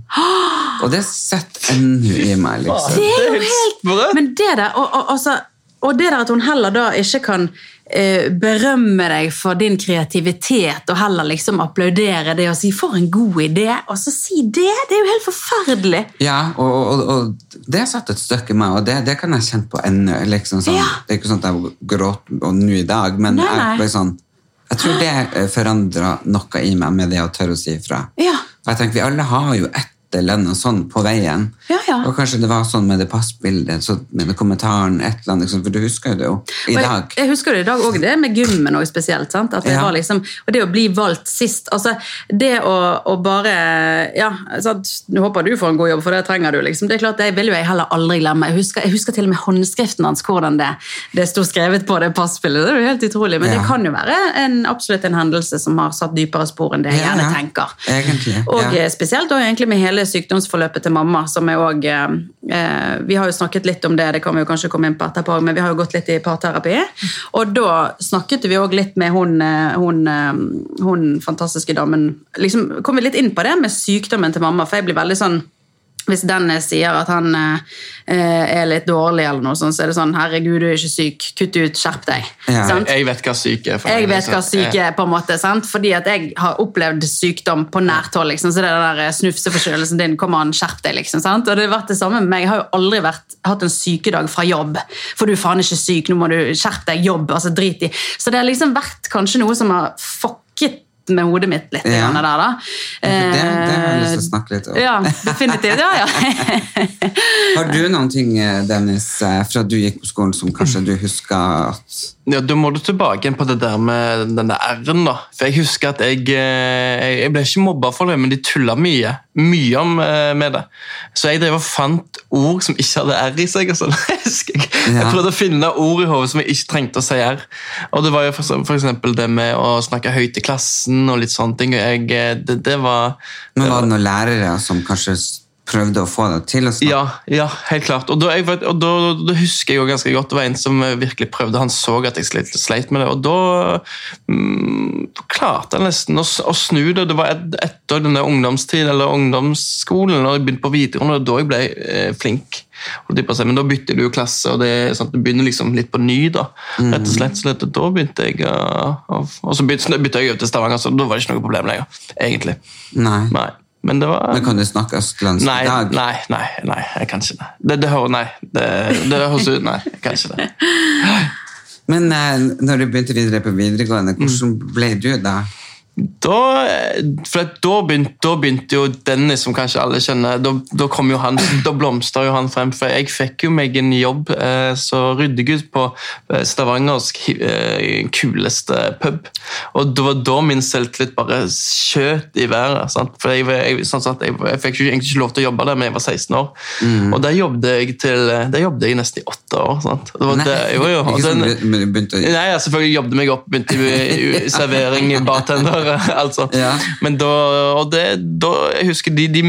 Og det sitter ennå i meg, liksom. Det er jo helt. Men det der, og, og, altså, og det der at hun heller da ikke kan eh, berømme deg for din kreativitet, og heller liksom applaudere det og si 'for en god idé', og så si det! Det er jo helt forferdelig. Ja, og, og, og det satt et stykke i meg, og det, det kan jeg kjenne på ennå. Liksom sånn. Ja. Det er ikke sånn at jeg gråter nå i dag, men Nei, nei. jeg ble sånn Jeg tror det forandra noe i meg med det å tørre å si ifra. Ja. Jeg tenker, Vi alle har jo et eller annet sånn på veien. Ja, ja. Og kanskje det var sånn med det passbildet, så med kommentaren, et eller annet, liksom, for du husker jo det jo i jeg, dag. Jeg, husker det i dag òg, det med gymmen også spesielt. Sant? At det Ja. var liksom, og det å bli valgt sist altså Det å, å bare Ja, sant? Nå håper du får en god jobb, for det trenger du. liksom. Det er klart, Det vil jo jeg heller aldri glemme. Jeg husker, jeg husker til og med håndskriften hans, hvordan det, det sto skrevet på det passbildet. Det er jo helt utrolig. Men det kan jo være en, absolutt en hendelse som har satt dypere spor enn det jeg gjerne ja. tenker. Egentlig, Og eh, spesielt også egentlig med hele sykdomsforløpet til mamma, som er også, eh, eh, Vi har jo snakket litt om det, det kan vi jo kanskje komme inn på etterpå, men vi har jo gått litt i parterapi. Og da snakket vi òg litt med hun, eh, hun, eh, hun fantastiske damen liksom Kom vi litt inn på det med sykdommen til mamma, for jeg blir veldig sånn hvis Dennis sier at han eh, er litt dårlig, eller noe sånt, så er det sånn 'herregud, du er ikke syk, kutt ut, skjerp deg'. Ja. Sant? Jeg vet hva syk er. for Jeg meg, vet hva syk er, på en måte, sant? fordi at jeg har opplevd sykdom på nært hold. Liksom. Så det der eh, snufseforkjølelsen din, kom an, skjerp deg, liksom. Sant? Og det har vært det samme med meg. Jeg har jo aldri vært, hatt en sykedag fra jobb. For du er faen ikke syk, nå må du skjerpe deg, jobb, altså drit i. Så det har liksom vært kanskje noe som har fucket med hodet mitt litt. Ja. Der, da. Det, det har jeg lyst til å Eh, snakke litt om. Ja, definitivt. Ja, ja. Har du noen ting, eh, Dennis, eh, fra du gikk på skolen som kanskje du husker at Ja, Da må du tilbake igjen på det der med den der R-en. da. For Jeg husker at jeg, eh, jeg ble ikke mobba for det, men de tulla mye. Mye om, eh, med det. Så jeg drev og fant ord som ikke hadde R i seg. Altså. Jeg prøvde å finne ord i hodet som jeg ikke trengte å si R. Og det var jo eksempel det med å snakke høyt i klassen og litt sånne ting. og Jeg, eh, det, det var Men var det noen lærere som kanskje prøvde å få deg til å snakke? Ja, ja, helt klart. Og da, jeg, og da, da husker jeg jo ganske godt, det var en som virkelig prøvde, han så at jeg sleit, sleit med det, og da mm, klarte jeg nesten å, å snu det. Det var et, etter denne ungdomstiden eller ungdomsskolen, når jeg begynte på videregående, da jeg ble eh, flink. Men da bytter du jo klasse, og det sånn du begynner liksom litt på ny. Da rett og slett, så da begynte jeg Og så bytte jeg over til Stavanger, så da var det ikke noe problem lenger. egentlig. Nei. Nei, Men det var... Men kan du snakke østlandsk Nei, i dag? nei, nei, nei, jeg kan ikke det. Det, det hører, nei, det, det høres ut, nei, jeg kan ikke det. Men eh, når du begynte videre på videregående, hvordan Mm. ble du da? Da, da, begynte, da begynte jo Dennis, som kanskje alle kjenner Da, da kom jo han, da blomstra jo han frem. For jeg fikk jo meg en jobb eh, som ryddegutt på eh, Stavangers eh, kuleste pub. Og det var da min selvtillit bare skjøt i været. Sant? For jeg, jeg, sånn jeg, jeg fikk jo egentlig ikke lov til å jobbe der, men jeg var 16 år. Og der jobbet jeg til, der jobbet jeg nesten i åtte år. Sant? Det var Nei, det, jo, jo, sånn den- du begynte å Nei, jeg selvfølgelig jobbet meg opp, begynte i, i servering, bartender, altså. Ja. Men da, og det, da, jeg husker de, de,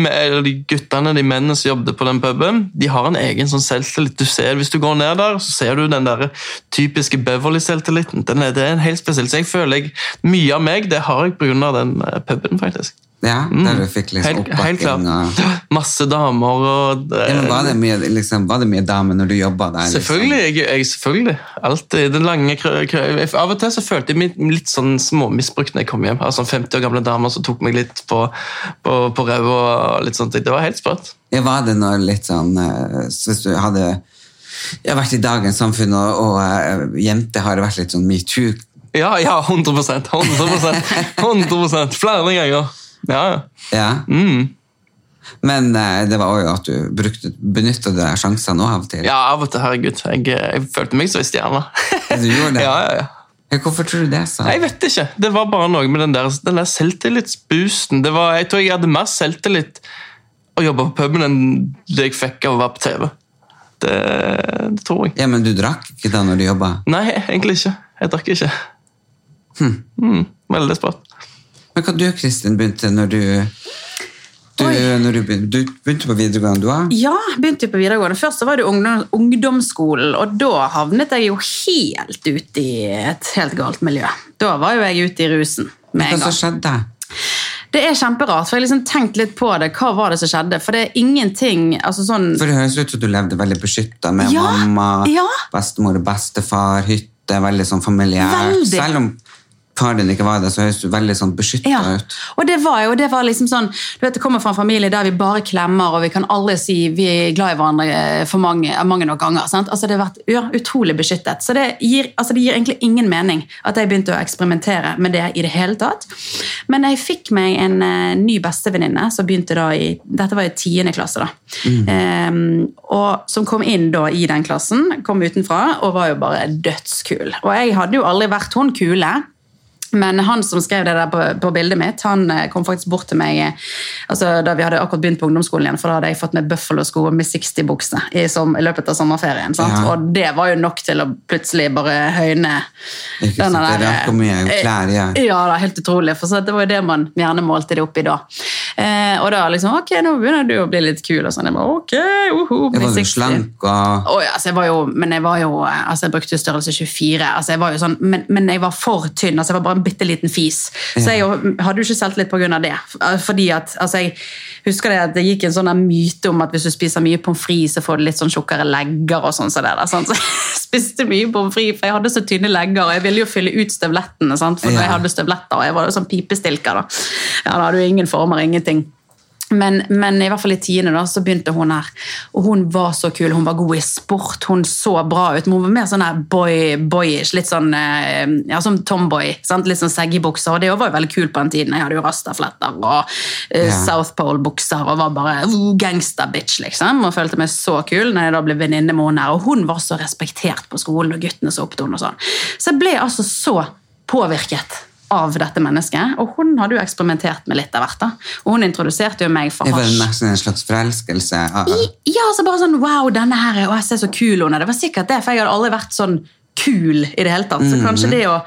de guttene, de mennene som jobbet på den puben, de har en egen sånn selvtillit. Du ser, hvis du går ned der, så ser du den der typiske Beverly-selvtilliten. Den er, det er en helt spesiell. Så jeg føler jeg, mye av meg, det har jeg av den eh, puben, faktisk. Ja, der du fikk liksom Helt, helt oppbakking. klart. Og... Masse damer og Ja, men var det mye, liksom, var det mye damer når du jobba der? liksom? Selvfølgelig. Jeg, jeg, selvfølgelig. Alltid. Den lange krø- Av og til så følte jeg meg litt sånn småmisbrukt når jeg kom hjem. Altså 50 år gamle damer som tok meg litt på, på, på ræva og litt sånt. Det var helt sprøtt. Ja, var det noe litt sånn eh, så Hvis du hadde jeg har vært i dagens samfunn, og, og eh, jenter har vært litt sånn metoo Ja, ja, 100% 100% 100% Flere ganger. Ja, ja. Mm. Men eh, det var òg at du brukte, benytta deg av sjansene av og til. ja, av og til. Herregud. Jeg, jeg følte meg som en stjerne. Du gjorde det? Ja, ja, ja. Hvorfor tror du det? så? Jeg vet ikke. Det var bare noe med den der, den der selvtillitsboosten. Det var, jeg tror jeg hadde mer selvtillit å jobbe på puben enn det jeg fikk av å være på TV. Det, det tror jeg. Ja, Men du drakk ikke da når du jobba? Nei, egentlig ikke. Jeg drakk ikke. Mm, veldig sprøtt. Men hva du, Kristin, begynte når du du, du, du begynte på videregående, du òg? Ja, begynte på videregående. Først var det ungdom, ungdomsskolen, og da havnet jeg jo helt ute i et helt galt miljø. Da var jo jeg ute i rusen med Hva en gang. skjedde? Det er kjemperart, for jeg har liksom tenkt litt på det. Hva var det som skjedde? For det er ingenting altså sånn... For Det høres ut som du levde veldig beskytta med Ja, mamma, ja. bestemor og bestefar, hytte, veldig sånn familiært. Veldig. Selv om far din ikke var det, så høres du veldig sånn beskytta Ja, ut. og det var jo det var liksom sånn Du vet, Det kommer fra en familie der vi bare klemmer, og vi kan aldri si vi er glad i hverandre eh, for mange, mange nok ganger. sant? Altså Det har vært ja, utrolig beskyttet. Så det gir, altså det gir egentlig ingen mening at jeg begynte å eksperimentere med det i det hele tatt. Men jeg fikk meg en uh, ny bestevenninne som begynte da i Dette var i tiende klasse, da. Ehm, og som kom inn da i den klassen, kom utenfra og var jo bare dødskul. Og jeg hadde jo aldri vært hun kule. Men han som skrev det der på, på bildet mitt, han eh, kom faktisk bort til meg eh, altså, da vi hadde akkurat begynt på ungdomsskolen igjen, for da hadde jeg fått meg Buffalo-sko med 60-bukse i, i løpet av sommerferien. Ja. Og det var jo nok til å plutselig bare høyne Ikke sant, der hvor mye klær, ja. Ja, da, helt utrolig. For så det var jo det man gjerne målte det opp i da. Eh, og da liksom Ok, nå begynner du å bli litt kul. Og sånn. Jeg bare, ok, uhu, jeg var 60. slank og ja, altså jeg var jo, men jeg var jo altså jeg brukte størrelse 24, altså jeg var jo sånn, men, men jeg var for tynn. altså Jeg var bare en bitte liten fis. Så jeg hadde jo ikke selvtillit pga. det. Fordi at, altså Jeg husker det at det gikk en sånn myte om at hvis du spiser mye pommes frites, så får du litt sånn tjukkere legger. og sånn. Så det der, sant? Så jeg spiste mye pommes frites, for jeg hadde så tynne legger, og jeg ville jo fylle ut støvlettene. sant? For jeg hadde støvletter, og jeg var jo sånn pipestilker. da. Ja, da hadde jo ingen former, ingenting. Men, men i hvert fall i tiende da, så begynte hun her. Og hun var så kul. Hun var god i sport. Hun så bra ut. Men hun var mer sånn her boy, boyish. Litt sånn eh, ja, som tomboy. Sant? Litt sånn seggebukser. Og det var jo veldig kult på den tiden. Jeg hadde jo rastafletter og uh, South Pole-bukser og var bare uh, gangster-bitch, liksom. Og følte meg så kul når jeg da ble venninne med hun her. Og hun var så respektert på skolen, og guttene så opp til henne og sånn. Så jeg ble altså så påvirket av dette mennesket, og hun hadde jo eksperimentert med litt av hvert. da. Og hun introduserte jo meg for Det var nesten en slags forelskelse. av- Ja, så bare sånn, wow, denne her, å jeg ser så kul hun er. Det var sikkert det, for jeg hadde aldri vært sånn kul i det hele tatt. Så kanskje det å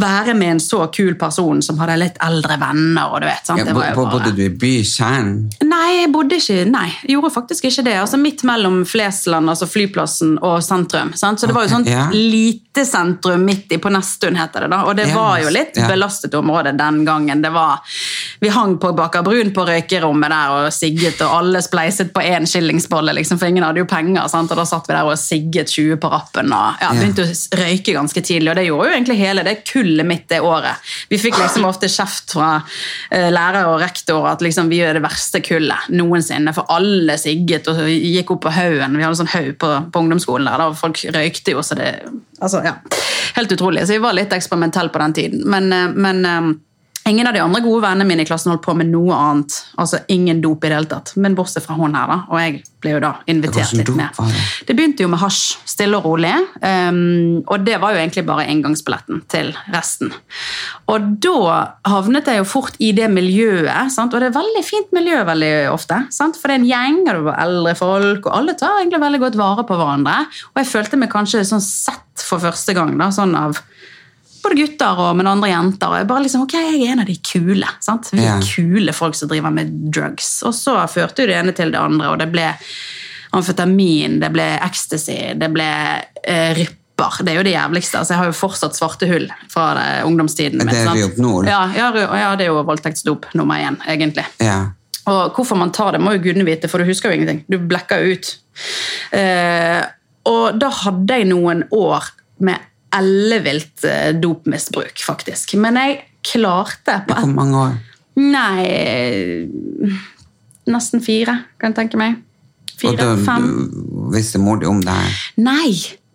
være med en så kul person som hadde litt eldre venner, og du vet, sant? Ja, bare... Bodde du i bykjernen? Nei, jeg bodde ikke, nei, jeg gjorde faktisk ikke det. Altså Midt mellom Flesland, altså flyplassen, og sentrum. Sant? Så det var jo sånt ja. lite sentrum midt i, på Nesttun heter det da. Og det Ja, var jo litt belastet område den gangen. Det var, vi hang på Baker Brun på røykerommet der og sigget, og alle spleiset på én skillingsbolle, liksom, for ingen hadde jo penger. Sant? Og da satt vi der og sigget 20 på rappen og ja, begynte å røyke ganske tidlig. Og det gjorde jo egentlig hele det kullet mitt det året. Vi fikk liksom ofte kjeft fra eh, lærer og rektor at liksom vi er det verste kullet noensinne, for alle sigget og gikk opp på haugen. Vi hadde sånn haug på, på ungdomsskolen der, da, folk røykte jo, så det altså, ja, Helt utrolig. Så vi var litt eksperimentelle på den tiden. Men, eh, men eh, Ingen av de andre gode vennene mine i klassen holdt på med noe annet. Altså ingen dop i det hele tatt. Men bortsett fra hun her, da. Og jeg ble jo da invitert litt med. det? Det begynte jo med hasj, stille og rolig. Um, og det var jo egentlig bare inngangsbilletten til resten. Og da havnet jeg jo fort i det miljøet, sant? og det er veldig fint miljø veldig ofte. Sant? For det er en gjeng, og det var eldre folk, og alle tar egentlig veldig godt vare på hverandre. Og jeg følte meg kanskje sånn sett for første gang, da, sånn av både gutter og men andre jenter. Og jeg bare liksom, ok, jeg er en av de kule. sant? Vi Ja. er kule folk som driver med drugs. Og så førte jo det ene til det andre, og det ble amfetamin, det ble ecstasy, det ble eh, rypper. Det er jo det jævligste. altså Jeg har jo fortsatt svarte hull fra det, ungdomstiden. Min, det er Ryopnol? Ja, ja, ja, det er jo voldtektsdop nummer én, egentlig. Ja. Og hvorfor man tar det, må jo gudene vite, for du husker jo ingenting. Du blekker jo ut. Eh, og da hadde jeg noen år med ellevilt eh, dopmisbruk, faktisk. Men jeg klarte på Hvor mange år? Nei Nesten fire, kan jeg tenke meg. Og da Fire, fem. du visste mor di om det her? Nei!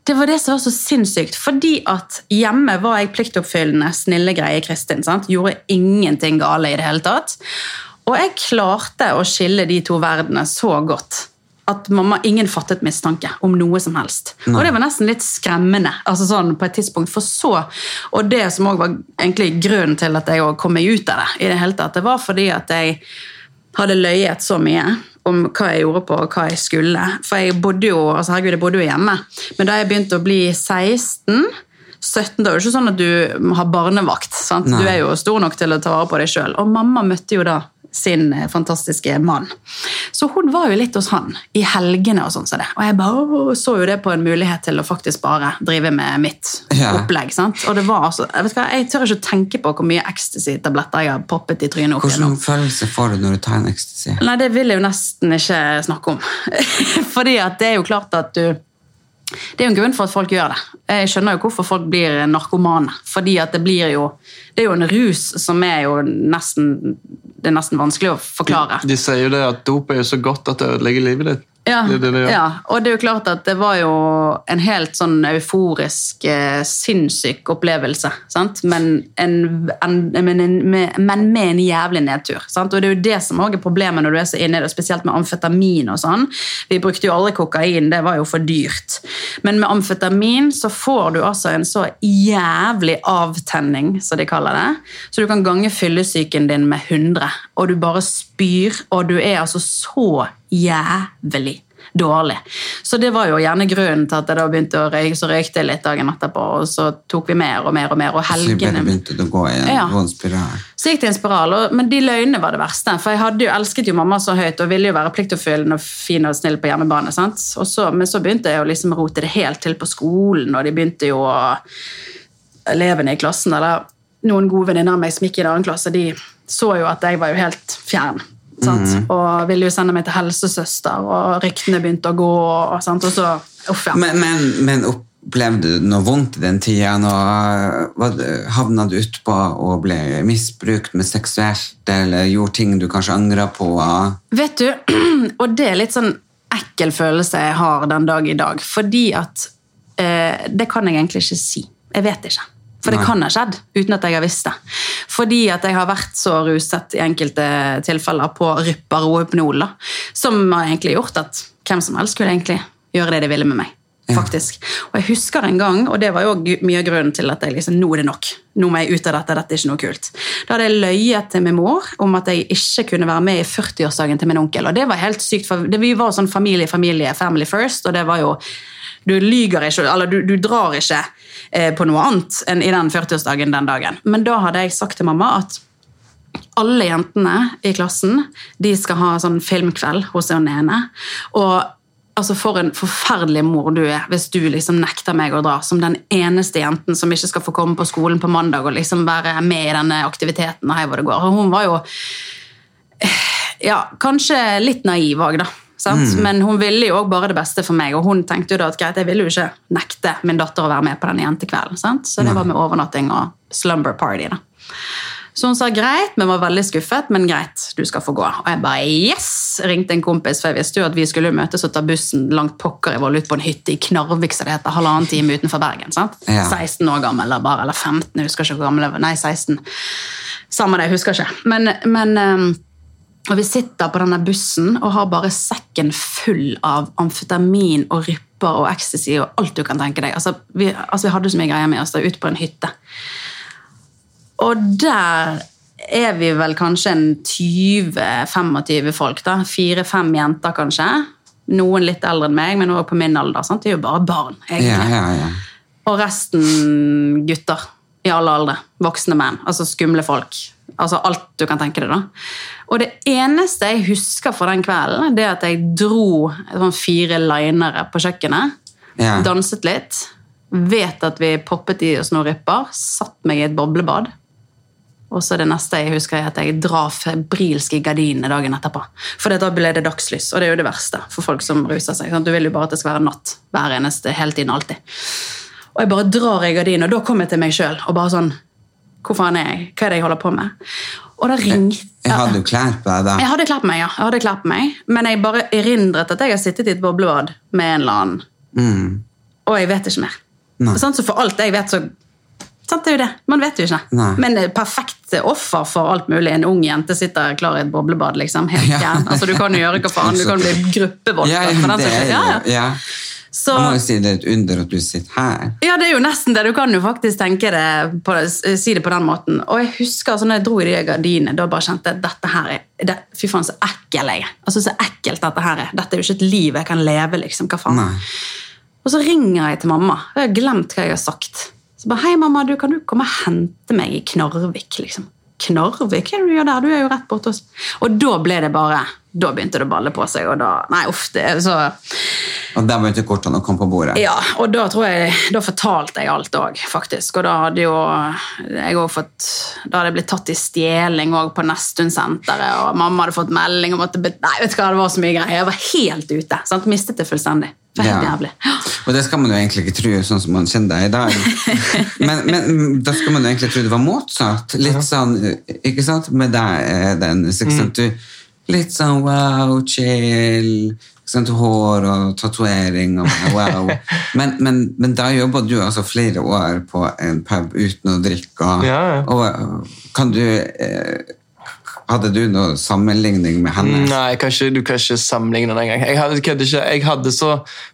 Det var det som var så sinnssykt. Fordi at hjemme var jeg pliktoppfyllende, snille, greie Kristin. sant? Gjorde ingenting gale i det hele tatt. Og jeg klarte å skille de to verdenene så godt at mamma, ingen fattet mistanke om noe som helst. Og det var nesten litt skremmende altså sånn på et tidspunkt. For så, Og det som også var egentlig grunnen til at jeg kom meg ut av det, i det hele tatt, det var fordi at jeg hadde løyet så mye om hva jeg gjorde på og hva jeg skulle. For jeg bodde jo altså herregud, jeg bodde jo hjemme. Men da jeg begynte å bli 16 17, da er det ikke sånn at du har barnevakt. sant? Nei. Du er jo stor nok til å ta vare på deg sjøl. Og mamma møtte jo da sin eh, fantastiske mann. Så hun var jo litt hos han i helgene og sånn som det. Og jeg bare så jo det på en mulighet til å faktisk bare drive med mitt Ja. opplegg. sant? Og det var altså, jeg, hva, jeg tør ikke å tenke på hvor mye ecstasy-tabletter jeg har poppet i trynet opp Hvordan Hvilken følelse får du når du tar en ecstasy? Nei, det vil jeg jo nesten ikke snakke om. Fordi at det er jo klart at du Det er jo en grunn for at folk gjør det. Jeg skjønner jo hvorfor folk blir narkomane. Fordi at det blir jo Det er jo en rus som er jo nesten Det er nesten vanskelig å forklare. De sier jo det at dop er jo så godt at det ødelegger livet ditt. Ja, Det det det ja, og det er jo klart at det var jo en helt sånn euforisk, eh, sinnssyk opplevelse. Sant? Men, en, en, men, en, men med en jævlig nedtur. Sant? Og det er jo det som også er problemet når du er så inne i det, spesielt med amfetamin og sånn. Vi brukte jo aldri kokain, det var jo for dyrt. Men med amfetamin så får du altså en så jævlig avtenning, som de kaller det. Så du kan gange fyllesyken din med 100, og du bare spyr, og du er altså så jævlig dårlig. Så det var jo gjerne grunnen til at jeg da begynte å røyke, så røykte jeg litt dagen etterpå, og så tok vi mer og mer og mer, og Så helgene begynte du å gå i en Ja. vond spiral. så gikk det en spiral, og, men de løgnene var det verste. For jeg hadde jo, elsket jo mamma så høyt og ville jo være pliktoppfyllende og fin og snill på hjemmebane. sant? Så, men så begynte jeg å liksom rote det helt til på skolen, og de begynte jo å Elevene i klassen, eller noen gode venninner av meg som gikk i en annen klasse, de så jo at jeg var jo helt fjern. Sant? Og ville jo sende meg til helsesøster, og ryktene begynte å gå. Og, sant? og så Uff, ja. Men, men, men opplevde du noe vondt i den tida? Det- havna du utpå og ble misbrukt med seksuelt, eller gjorde ting du kanskje angra på? Vet du, og det er litt sånn ekkel følelse jeg har den dag i dag, fordi at eh, Det kan jeg egentlig ikke si. Jeg vet ikke. For det Nei. kan ha skjedd uten at jeg har visst det. Fordi at jeg har vært så ruset i enkelte tilfeller på Rypper og Hypnol, som har egentlig gjort at hvem som helst skulle egentlig gjøre det de ville med meg. faktisk. Og jeg husker en gang, og det var jo mye av grunnen til at jeg liksom, nå er det nok. Nå må jeg ut av dette, dette er ikke noe kult. Da hadde jeg løyet til min mor om at jeg ikke kunne være med i 40-årsdagen til min onkel. Og det var helt sykt, for det, vi var sånn familie, familie, family first, og det var jo du lyger ikke, eller du, du drar ikke eh, på noe annet enn i den 40-årsdagen den dagen. Men da hadde jeg sagt til mamma at alle jentene i klassen de skal ha sånn filmkveld hos den ene. Og altså for en forferdelig mor du er hvis du liksom nekter meg å dra som den eneste jenten som ikke skal få komme på skolen på mandag og liksom være med i denne aktiviteten. og hei hvor det går. Og hun var jo ja, kanskje litt naiv òg, da. Sant? Men hun ville jo også bare det beste for meg, og hun tenkte jo da at greit, jeg ville jo ikke nekte min datter å være med på den jentekvelden. Sant? Så det var med overnatting og slumber party. da. Så hun sa greit, men var veldig skuffet, men greit, du skal få gå. Og jeg bare yes! Ringte en kompis, for jeg visste jo at vi skulle møtes og ta bussen langt pokker i vold ut på en hytte i Knarvik, så det heter, halvannen time utenfor Bergen. sant? Ja. 16 år gammel, eller bare, eller 15, jeg husker ikke hvor gammel jeg var. Nei, 16. Samme det, jeg husker ikke. Men, men ehm, og vi sitter på denne bussen og har bare sekken full av amfetamin og rypper og ecstasy og alt du kan tenke deg. Altså, vi, altså, vi hadde så mye greier med oss da, ute på en hytte. Og der er vi vel kanskje en 20-25 folk. da. Fire-fem jenter, kanskje. Noen litt eldre enn meg, men også på min alder. sant? Det er jo bare barn. egentlig. Ja, ja, ja. Og resten gutter i alle aldre. Voksne menn. Altså skumle folk. Altså alt du kan tenke deg, da. Og det eneste jeg husker fra den kvelden, det er at jeg dro sånn fire linere på kjøkkenet. Ja. Danset litt. Vet at vi poppet i oss noen ripper. Satt meg i et boblebad. Og så det neste jeg husker, er at jeg drar febrilsk i gardinene dagen etterpå. For da ble det dagslys, og det er jo det verste for folk som ruser seg. sant? Du vil jo bare at det skal være natt hver eneste, hele tiden, alltid. Og jeg bare drar i gardinen, og da kom jeg til meg sjøl og bare sånn Hvor faen er jeg? Hva er det jeg holder på med? Og da ringte Jeg hadde jo klær på deg da. Jeg hadde klær på meg, ja. Jeg hadde klær på meg, Men jeg bare erindret at jeg har sittet i et boblebad med en eller annen. Mm. Og jeg vet ikke mer. Sånn, så for alt jeg vet, så Sant, det er jo det. Man vet jo ikke. Nei. Men perfekt offer for alt mulig. En ung jente sitter klar i et boblebad. liksom, helt Ja. Altså, Du kan jo gjøre hva faen. Du kan bli gruppevoldtatt. Ja, ja, ja. Så, må jo si det er et under at du sitter her. ja, det er jo nesten det. Du kan jo faktisk tenke det på, si det på den måten. Og jeg husker altså, når jeg dro i de gardinene, da bare kjente jeg dette her er det, Fy faen, så ekkel jeg er. Altså, Så ekkelt dette her er. Dette er jo ikke et liv jeg kan leve, liksom. Hva faen? Nei. Og så ringer jeg til mamma. og Jeg har glemt hva jeg har sagt. Så bare, hei mamma, du kan du komme og hente meg i Knarvik, liksom. Knarvik? Hva er det du gjør der? Du er jo rett borte hos Og da ble det bare Da begynte det å balle på seg, og da Nei, uff, det er så Og der begynte kortene å komme på bordet. Ja, og da tror jeg Da fortalte jeg alt òg, faktisk. Og da hadde jo jeg òg fått Da hadde jeg blitt tatt i stjeling òg på Nesttun-senteret, og mamma hadde fått melding om at det, Nei, vet du hva, det var så mye greier. Jeg var helt ute. Sant? Mistet det fullstendig. Det var helt Ja. jævlig. Og det skal man jo egentlig ikke tro, sånn som man kjenner deg i dag. Men, men da skal man jo egentlig tro det var motsatt. Litt sånn, ikke sant? Med deg, eh, Dennis. Ikke sant? Du, litt sånn wow, chill. Sant? Hår og tatovering og wow. Men, men, men da jobba du altså flere år på en pub uten å drikke. Ja, ja. og kan du eh, Hadde du noen sammenligning med henne? Nei, kanskje, du kan ikke sammenligne den engang. Jeg hadde. Jeg hadde så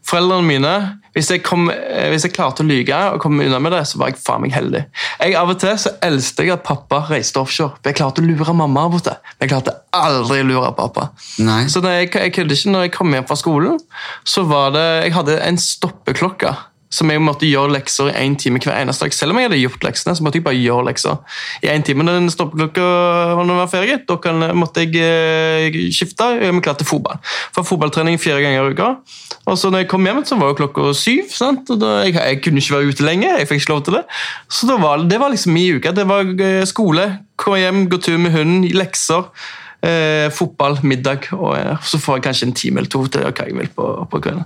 Foreldrene mine hvis jeg, kom, eh, hvis jeg klarte å lyge og komme unna med det, så var jeg faen meg heldig. Jeg Av og til så elsket jeg at pappa reiste offshore. Jeg klarte å lure mamma av og til. Men jeg klarte aldri å lure pappa. Nei. Så jeg, jeg kødder ikke, når jeg kom hjem fra skolen, så var det Jeg hadde en stoppeklokke. Som jeg måtte gjøre lekser i én time hver eneste dag. Selv om jeg hadde gjort leksene, så måtte jeg bare gjøre lekser i én time. Når den stoppeklokka det var ferie, da kan, måtte jeg eh, skifte og gjøre klar til fotball. For fotballtrening fire ganger i uka. Og så når jeg kom hjem, så var jo klokka syv. Sant? Og da, jeg, jeg kunne ikke være ute lenge. jeg fikk ikke lov til det. Så da var, det var liksom min uke. Det var eh, skole, komme hjem, gå tur med hunden, lekser. Eh, fotball, middag, og eh, så får jeg kanskje en time eller to til hva jeg vil på, på kvelden.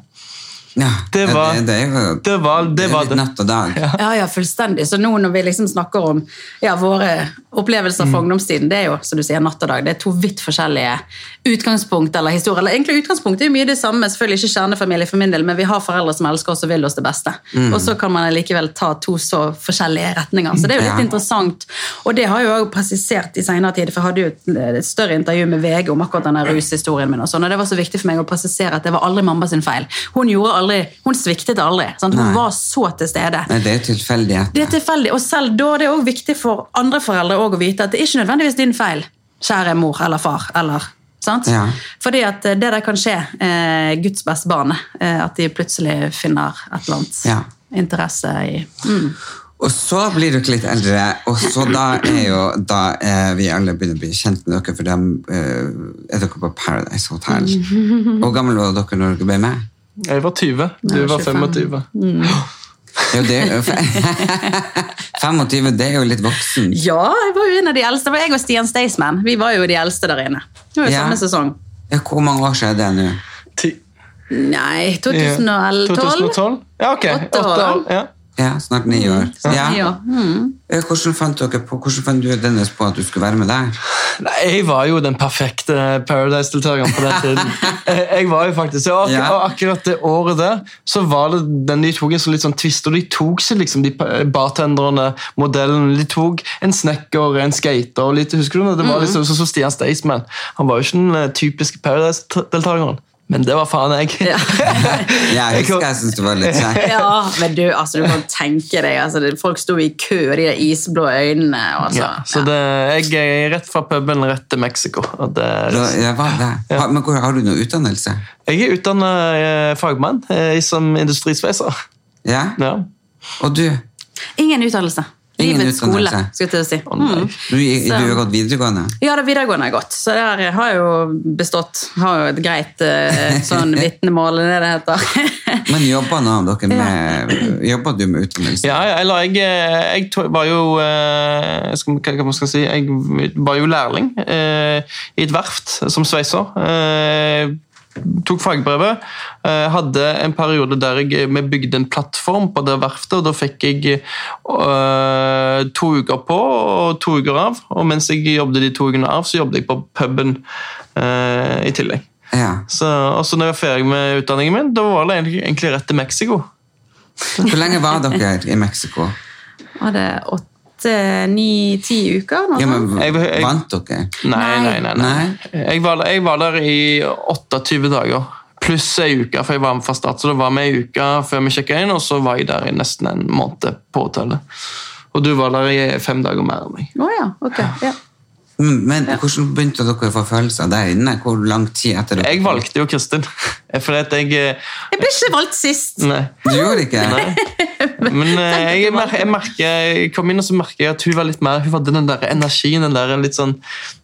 Ja, Det var- det, det er jo det var- det var det. natt og dag. Ja, ja, fullstendig. Så nå når vi liksom snakker om ja, våre opplevelser fra ungdomstiden, det er jo som du sier, natt og dag. Det er to vidt forskjellige utgangspunkt eller historier. Eller egentlig utgangspunkt er jo mye det samme, selvfølgelig ikke kjernefamilie for min del, men vi har foreldre som elsker oss og vil oss det beste. Og så kan man likevel ta to så forskjellige retninger. Så det er jo litt Ja. interessant. Og det har jo også presisert i senere tid, for jeg hadde jo et større intervju med VG om akkurat denne rushistorien min, og sånn, og det var så viktig for meg å presisere at det var aldri mamma sin feil. Hun gjorde aldri, hun sviktet aldri. Sant? Hun Nei. var så til stede. Nei, det er tilfeldighet. Det er tilfeldig, og selv da er det også viktig for andre foreldre å vite at det er ikke nødvendigvis din feil, kjære mor eller far. eller, sant? Ja. Fordi at eh, det der kan skje, eh, Guds beste barn, eh, at de plutselig finner et eller annet Ja. interesse i mm. Og så blir dere litt eldre, og så da er jo da eh, vi alle begynner å bli kjent med dere, for da eh, er dere på Paradise Hotel. Hvor gammel var dere når dere ble med? Jeg var 20, du var var 25. 25. Jo, det er jo 25, det er jo litt voksen. Ja, jeg var jo en av de eldste. Det var jeg og Stian Staysman. Vi var jo de eldste der inne. Det var jo Ja. samme sesong. Ja, hvor mange år siden er det nå? Ti- Nei, 2012. 2012? Ja, ok. Åtte år, Åtte år. Ja. Ja, snart ni år. Ja. Ja. Mm. Eh, Hvordan fant dere på, hvordan fant du Dennis på at du skulle være med der? Nei, Jeg var jo den perfekte Paradise-deltakeren på den tiden. Jeg jeg var jo faktisk, og, ak Ja. og akkurat det året der så var det den de tok en sånn litt sånn twist, og de tok seg liksom de bartenderne, modellene, de tok en snekker, en skater, og litt, husker du det? Det var liksom sånn som Stian Staysman. Han var jo ikke den eh, typiske Paradise-deltakeren, men det var faen jeg. Ja. Jeg husker jeg syntes det var litt kjekt. Ja, men du, altså, du kan tenke deg altså, Folk sto i kø, de der isblå øynene. Altså, Ja, så det, jeg er rett fra puben rett til Mexico. Og det, ja. Har, men hvor, har du noe utdannelse? jeg er utdannet fagmann eh, som industrisveiser. Ja? Ja. Og du? Ingen utdannelse. Ingen Livets skole, utdannelse. skulle jeg til å si. Mm. Du, du har gått videregående? Ja, det videregående har jeg gått, så der har jeg jo bestått. Har jo et greit eh, sånn vitnemål, det det heter. Men jobber nå dere med Jobber du med utdannelse? Ja, ja, eller jeg, eh, jeg var jo eh, skal, hva, hva man skal si, Jeg var jo lærling eh, i et verft som sveiser. Eh, tok fagbrevet. Eh, hadde en periode der jeg, vi bygde en plattform på det verftet. og Da fikk jeg eh, to uker på og to uker av. Og mens jeg jobbet de to ukene av, så jobbet jeg på puben eh, i tillegg. Ja. Så, og så når jeg var ferdig med utdanningen min, da var det egentlig, egentlig rett til Mexico. Hvor lenge var dere i Mexico? Var det åtte, ni, ti uker? Noe Ja, men Jeg- jeg- Vant dere? Nei, nei, nei. nei. Jeg, var, jeg var der i 28 dager. Pluss ei uke, for jeg var med fra start. Så det var med ei uke før vi sjekka inn, og så var jeg der i nesten en måned på hotellet. Og du var der i fem dager mer enn meg. Oh, ja, ok. Ja. Men, hvordan begynte dere å få følelser der inne? Hvor lang tid etter dere Jeg valgte jo Kristin. For at jeg eh, Jeg ble ikke valgt sist! Nei. Du gjorde ikke? Men eh, jeg, jeg, merker, jeg kom inn og så merker jeg at hun var litt mer Hun hadde den der energien. den der litt sånn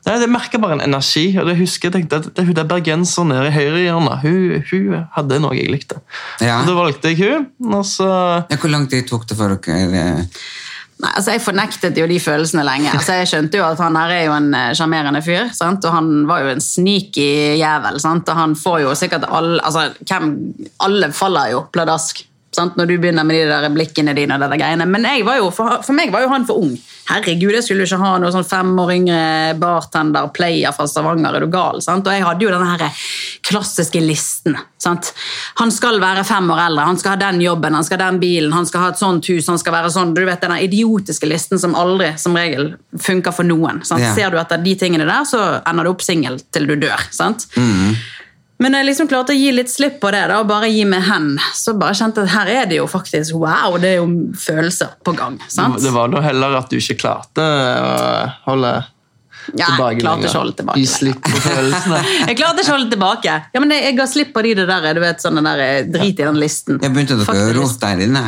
Nei, Jeg merka bare en energi. og det husker jeg tenkte at det, Hun der bergenseren nede i høyrehjørnet, hun, hun hadde noe jeg likte. Ja. Så Da valgte jeg hun, og så Ja, hvor lang tid tok det for dere eh, Nei, altså Jeg fornektet jo de følelsene lenge. Altså Jeg skjønte jo at han her er jo en eh, sjarmerende fyr. sant? Og han var jo en sneaky jævel. sant? Og han får jo sikkert alle altså, hvem, alle faller jo pladask. Sant? Når du begynner med de der blikkene dine. og de greiene. Men jo, for, for meg var jo han for ung. Herregud, jeg skulle jo ikke ha noe sånn fem år yngre bartender, player fra Stavanger. Er du gal? sant? Og jeg hadde jo denne her klassiske listen. sant? Han skal være fem år eldre, han skal ha den jobben, han skal ha den bilen, han skal ha et sånt hus, han skal være sånn. Du vet den idiotiske listen som aldri som regel funker for noen. sant? Ja. Ser du etter de tingene der, så ender du opp singel til du dør. sant? Men jeg liksom klarte å gi litt slipp på det da, og bare gi meg hen. Så bare kjente at her er det jo faktisk wow, det er jo følelser på gang. sant? Det var da heller at du ikke klarte å holde Ja, jeg klarte ikke å holde tilbake Gi slipp på følelsene. Jeg klarte ikke å holde tilbake. Ja, men jeg, jeg ga slipp på de det der, du vet, sånn den der, eh, drit i den listen. Jeg begynte dere å rote der inne?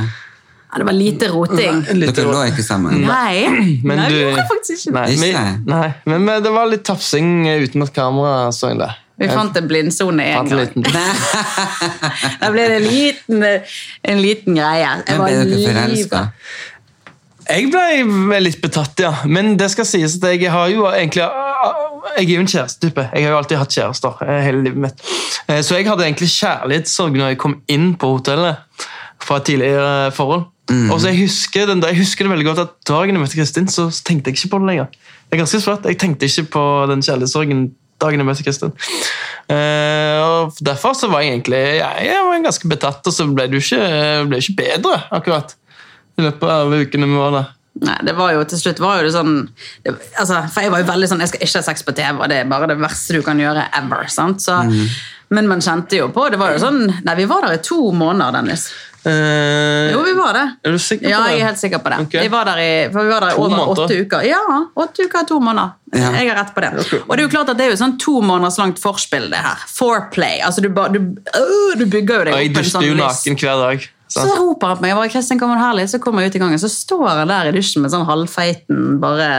Ja, det var lite roting. Litt Dere lå ikke sammen? Nei, Men Nei du- gjorde faktisk ikke. Nei, Ikke? men, nei, men men det var litt tafsing uten at kamera så det. Vi fant en blindsone en gang. liten- Da ble det en liten, en liten greie. Jeg Men var ble dere livredd. Jeg ble litt betatt, ja. Men det skal sies at jeg har jo egentlig Jeg er jo en kjærestetype. Jeg har jo alltid hatt kjærester eh, hele livet mitt. Eh, Så jeg hadde egentlig kjærlighetssorg når jeg kom inn på hotellet fra tidligere forhold. Og så jeg husker, den, jeg husker det veldig godt at dagen jeg møtte Kristin, så tenkte jeg ikke på det lenger. Det er ganske svært. Jeg tenkte ikke på den kjærlighetssorgen dagen med Kristin. Uh, og Derfor så var jeg egentlig jeg, jeg var ganske betatt, og så ble det jo ikke, ble ikke bedre akkurat i løpet av ukene vi var der. Nei, det var jo til slutt var jo det sånn det, altså, For jeg var jo veldig sånn Jeg skal ikke ha sex på TV, og det er bare det verste du kan gjøre ever. sant? Så, Men man kjente jo på Det var jo sånn Nei, vi var der i to måneder, Dennis. Eh, Jo, vi var det. Er du sikker på Ja, det? jeg er helt sikker på det. Okay. Vi var der i, for vi var der i over måneder? åtte uker. Ja, åtte uker, to måneder. Ja. Jeg har rett på det. Og det er jo klart at det er jo sånn to måneders langt forspill, det her. Foreplay. Altså, du, du, øh, du bygger jo deg opp jeg en dusjer sånn jo naken hver dag. Så så roper han på meg. Jeg bare, Kristin, kommer herlig. Så kommer jeg ut i gangen, så står han der i dusjen med sånn halvfeiten, bare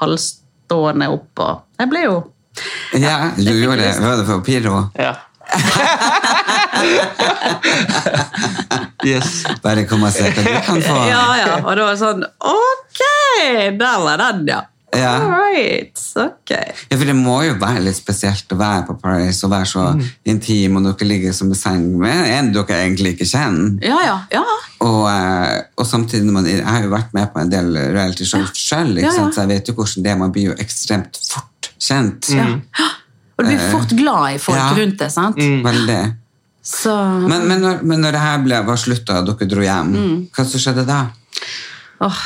halvstående opp. Og jeg ble jo Ja, du gjorde det. Var det for Piro? Ja. yes. Bare kom og se hva du kan få. Ja, ja. Og det var sånn Ok! Der var den, ja. Ja. Right, ok. Ja, for det må jo være litt spesielt å være på Paris og være så intim, og dere ligger som i seng med en dere egentlig ikke kjenner. Ja, ja, ja. Og, eh, og samtidig, man, jeg har jo vært med på en del reality show selv, ikke Ja, ja. sant? så jeg vet jo hvordan det er. Man blir jo ekstremt fort kjent. ja. Og du blir fort glad i folk Ja. rundt deg, sant? Veldig. Så Men, men, når, men når det her ble, var slutt og dere dro hjem, hva som skjedde da? Oh,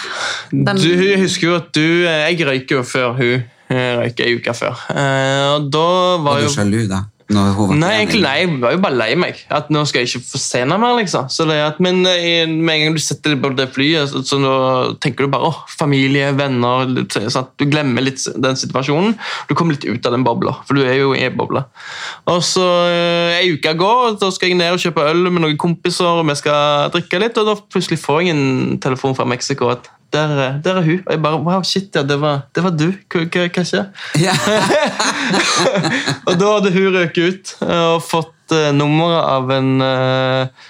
den, Du jeg husker jo at du eh, Jeg røyker jo før hun eh, røyker ei uke før. Eh, Og da var Var jo sjalu da? Når hun Nei, egentlig nei, jeg var jo bare lei meg. At nå skal jeg ikke henne mer. liksom. Så det at, men eh, med en gang du setter deg på det flyet, så, så nå tenker du bare åh, familie, venner litt, sånn Du glemmer litt den situasjonen. Du kommer litt ut av den bobla, for du er jo i en boble. Og så eh, Ei uke går, da skal jeg ned og kjøpe øl med noen kompiser, og vi skal drikke litt, og da plutselig får jeg en telefon fra Mexico at der, er- der er hun. Og jeg bare Wow, shit, ja, det var, det var du. Hva, hva, hva skjer? Ja. og da hadde hun røket ut eh, og fått uh, nummeret av en uh,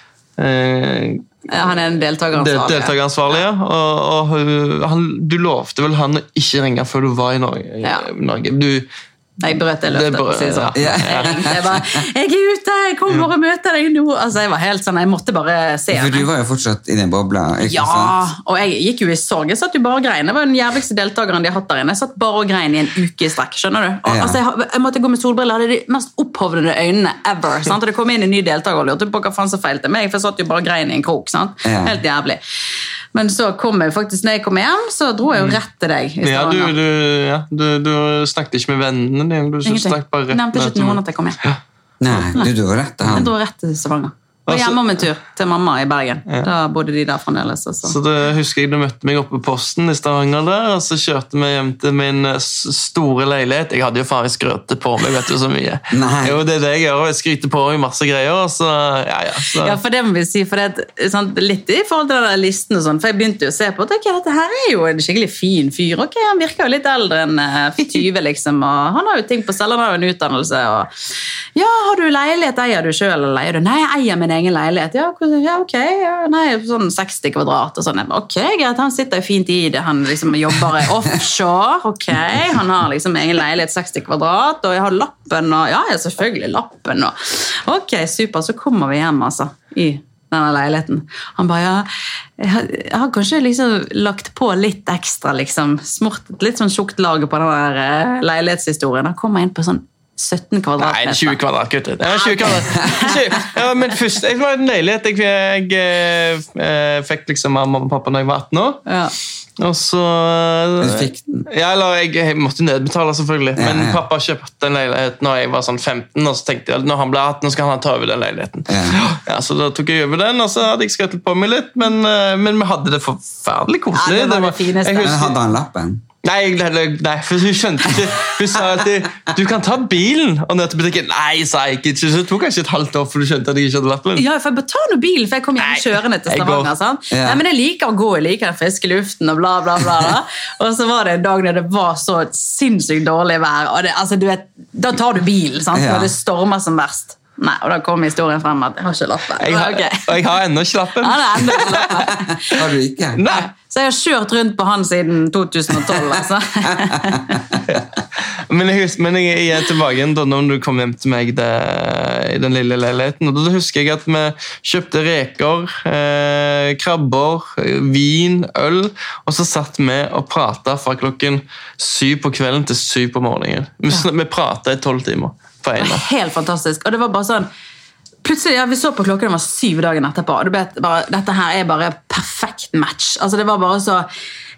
ja, han er en deltakeransvarlig. del deltakeransvarlig. ja. Og, og han, du lovte vel han å ikke ringe før du var i Norge. Ja. Norge. Du, Jeg brøt det løftet. brøt- det sånn. ja. Jeg ringte jeg bare 'Jeg er ute! Jeg kommer og møter deg nå!' Altså, Jeg var helt sånn, jeg måtte bare se For du var jo fortsatt i den bobla, ikke Ja, sant? og jeg gikk jo i sorg. Jeg satt jo bare og grein. Jeg var den jævligste deltakeren de har hatt der inne. Jeg satt bare og grein i en uke i strekk. skjønner du? Og, Ja. altså, jeg, jeg måtte gå med solbriller. Jeg hadde de mest opphovnede øynene ever. sant? Og Det kom inn en ny deltaker og lurte på hva faen som feilte meg, for jeg satt jo bare og grein i en krok. sant? Ja. Helt jævlig. Men så kom jeg faktisk, når jeg kom hjem, så dro jeg jo rett til deg. i ja, du, du, ja, du, du snakket ikke med vennene dine. Du Ingenting. snakket bare rett Nevnte ikke til noen at jeg kom hjem. Nei, du dro rett til Jeg han. dro rett til Stavanger. Var Altså- hjemme om en tur til mamma i Bergen. Da bodde de der fremdeles. og så- Så det husker jeg Du møtte meg oppe på posten i Stavanger, der, og så kjørte vi hjem til min eh, store leilighet. Jeg hadde jo faen skrøtet på meg vet du så mye. Nei. Jo, det er det jeg gjør. Jeg skryter på meg masse greier. Så, ja, ja, så. Ja, for det må vi si, for det, er, sant, litt i forhold til den listen og sånn, for jeg begynte jo å se på at okay, dette her er jo en skikkelig fin fyr. Ok, Han virker jo litt eldre enn eh, 20, liksom, og han har jo ting på selv, han har jo en utdannelse. og Ja, har du leilighet? Eier du sjøl, eller leier du? Nei, jeg eier min egen leilighet. Ja, ja ok. Ja, nei, sånn 60 kvadrat og sånn. Ok, greit, han sitter jo fint i det. Han liksom jobber offshore. Ok, han har liksom egen leilighet 60 kvadrat, og jeg har lappen og Ja, selvfølgelig lappen og Ok, super. Så kommer vi hjem, altså. I denne leiligheten. Han bare ja, jeg har, kanskje liksom lagt på litt ekstra, liksom. Smurt litt sånn tjukt lag på den der eh, leilighetshistorien. Da kommer inn på sånn 17 kvadratmeter. Nei, 20 kvadrat, gutter. Det var 20 kvadrat. Ja, men først, jeg var i en leilighet jeg, jeg, jeg fikk liksom av mamma og pappa da jeg var 18 år. Ja. Og så Du fikk den. Ja, eller jeg, jeg måtte nedbetale, selvfølgelig. Ja, Men ja. pappa kjøpte en leilighet når jeg var sånn 15, og så tenkte jeg at når han ble 18, så skal han ta over den leiligheten. Ja. Ja, Så da tok jeg over den, og så hadde jeg skrettet på meg litt, men, eh, men vi hadde det forferdelig koselig. Ja, det var det fineste. Men husker, hadde han lappen? Nei, nei, for hun skjønte ikke Hun sa at du kan ta bilen og ned til butikken. Nei, sa jeg ikke. Så det tok kanskje et halvt år for du skjønte at jeg ikke hadde lappen. Ja, for jeg bare ta nå bilen, for jeg kom hjem kjørende til. Stavanger. Sånn. Ja. Nei, men jeg liker å gå, jeg liker den friske luften og bla, bla, bla. Og så var det en dag når det var så sinnssykt dårlig vær, og det, altså, du vet, da tar du bilen, sant? Når det stormer som verst. Nei, og da kom historien frem at jeg har ikke lappen. Jeg har, okay. Og jeg har ennå ikke lappen. Han er enda ikke lappen. Har du ikke? Nei. Så jeg har kjørt rundt på han siden 2012, altså. Men jeg, husker, men jeg er tilbake igjen da når du kom hjem til meg det, i den lille leiligheten. og Da husker jeg at vi kjøpte reker, eh, krabber, vin, øl. Og så satt vi og prata fra klokken syv på kvelden til syv på morgenen. Vi, ja. vi prata i tolv timer natt. helt fantastisk. Og det var bare sånn Plutselig, ja, Vi så på klokken, det var syv dagen etterpå. og det bare, Dette her er bare perfekt match. Altså Det var bare så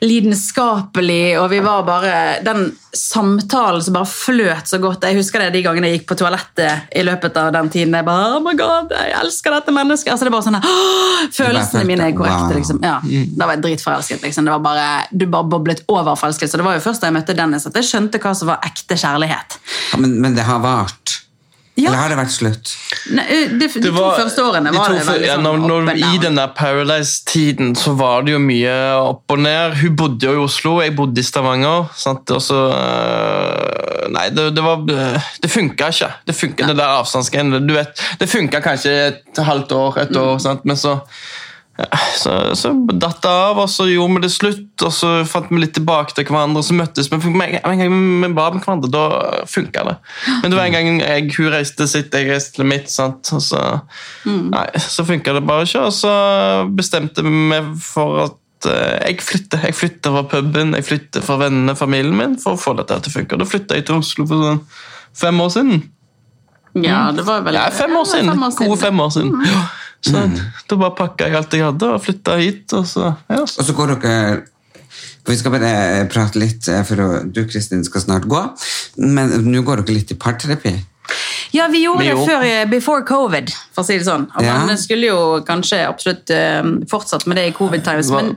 lidenskapelig, og vi var bare Den samtalen som bare fløt så godt. Jeg husker det de gangene jeg gikk på toalettet i løpet av den tiden. Jeg bare, oh my god, jeg elsker dette mennesket. Altså det var sånn «Åh!» Følelsene mine er korrekte. Liksom. Ja, Da var jeg dritforelsket. liksom. Det var bare, Du bare boblet over forelskelse. Det var jo først da jeg møtte Dennis at jeg skjønte hva som var ekte kjærlighet. Ja, men, men det har vart? Ja. Eller har det vært slutt? Nei, de, de Det to var- første årene de var to det veldig ja, sånn når, når, I den der Paradise-tiden så var det jo mye opp og ned. Hun bodde jo i Oslo, jeg bodde i Stavanger. Sant? Og så, øh, nei, det, det, var, det funka ikke. Det funka, det der avstandsgreiene. Du vet, det funka kanskje et halvt år, et år, sant? men så så, så datt det av, og så gjorde vi det slutt, og så fant vi litt tilbake til hverandre, og så møttes vi. Men en gang vi var med hverandre, da funka det. Men det var en gang jeg, hun reiste sitt, jeg reiste til mitt, sant? og så, nei, så funka det bare ikke. Og så bestemte vi meg for at eh, jeg flytter. Jeg flytter fra puben, jeg flytter fra vennene, familien min, for å få dette til å funke. Da flytta jeg til Oslo for sånn fem år siden. Ja, det var vel Ja, fem år siden. Gode fem år siden. Ja. Så da bare pakka jeg alt jeg hadde og flytta hit. og så... Ja. Og så går dere Vi skal bare prate litt, eh, for du Kristin skal snart gå. Men nå går dere litt i parterapi. Ja, vi gjorde det før eh, before covid, for å si det sånn. Og Ja. Man skulle jo kanskje absolutt eh, fortsatt med det i covid times, men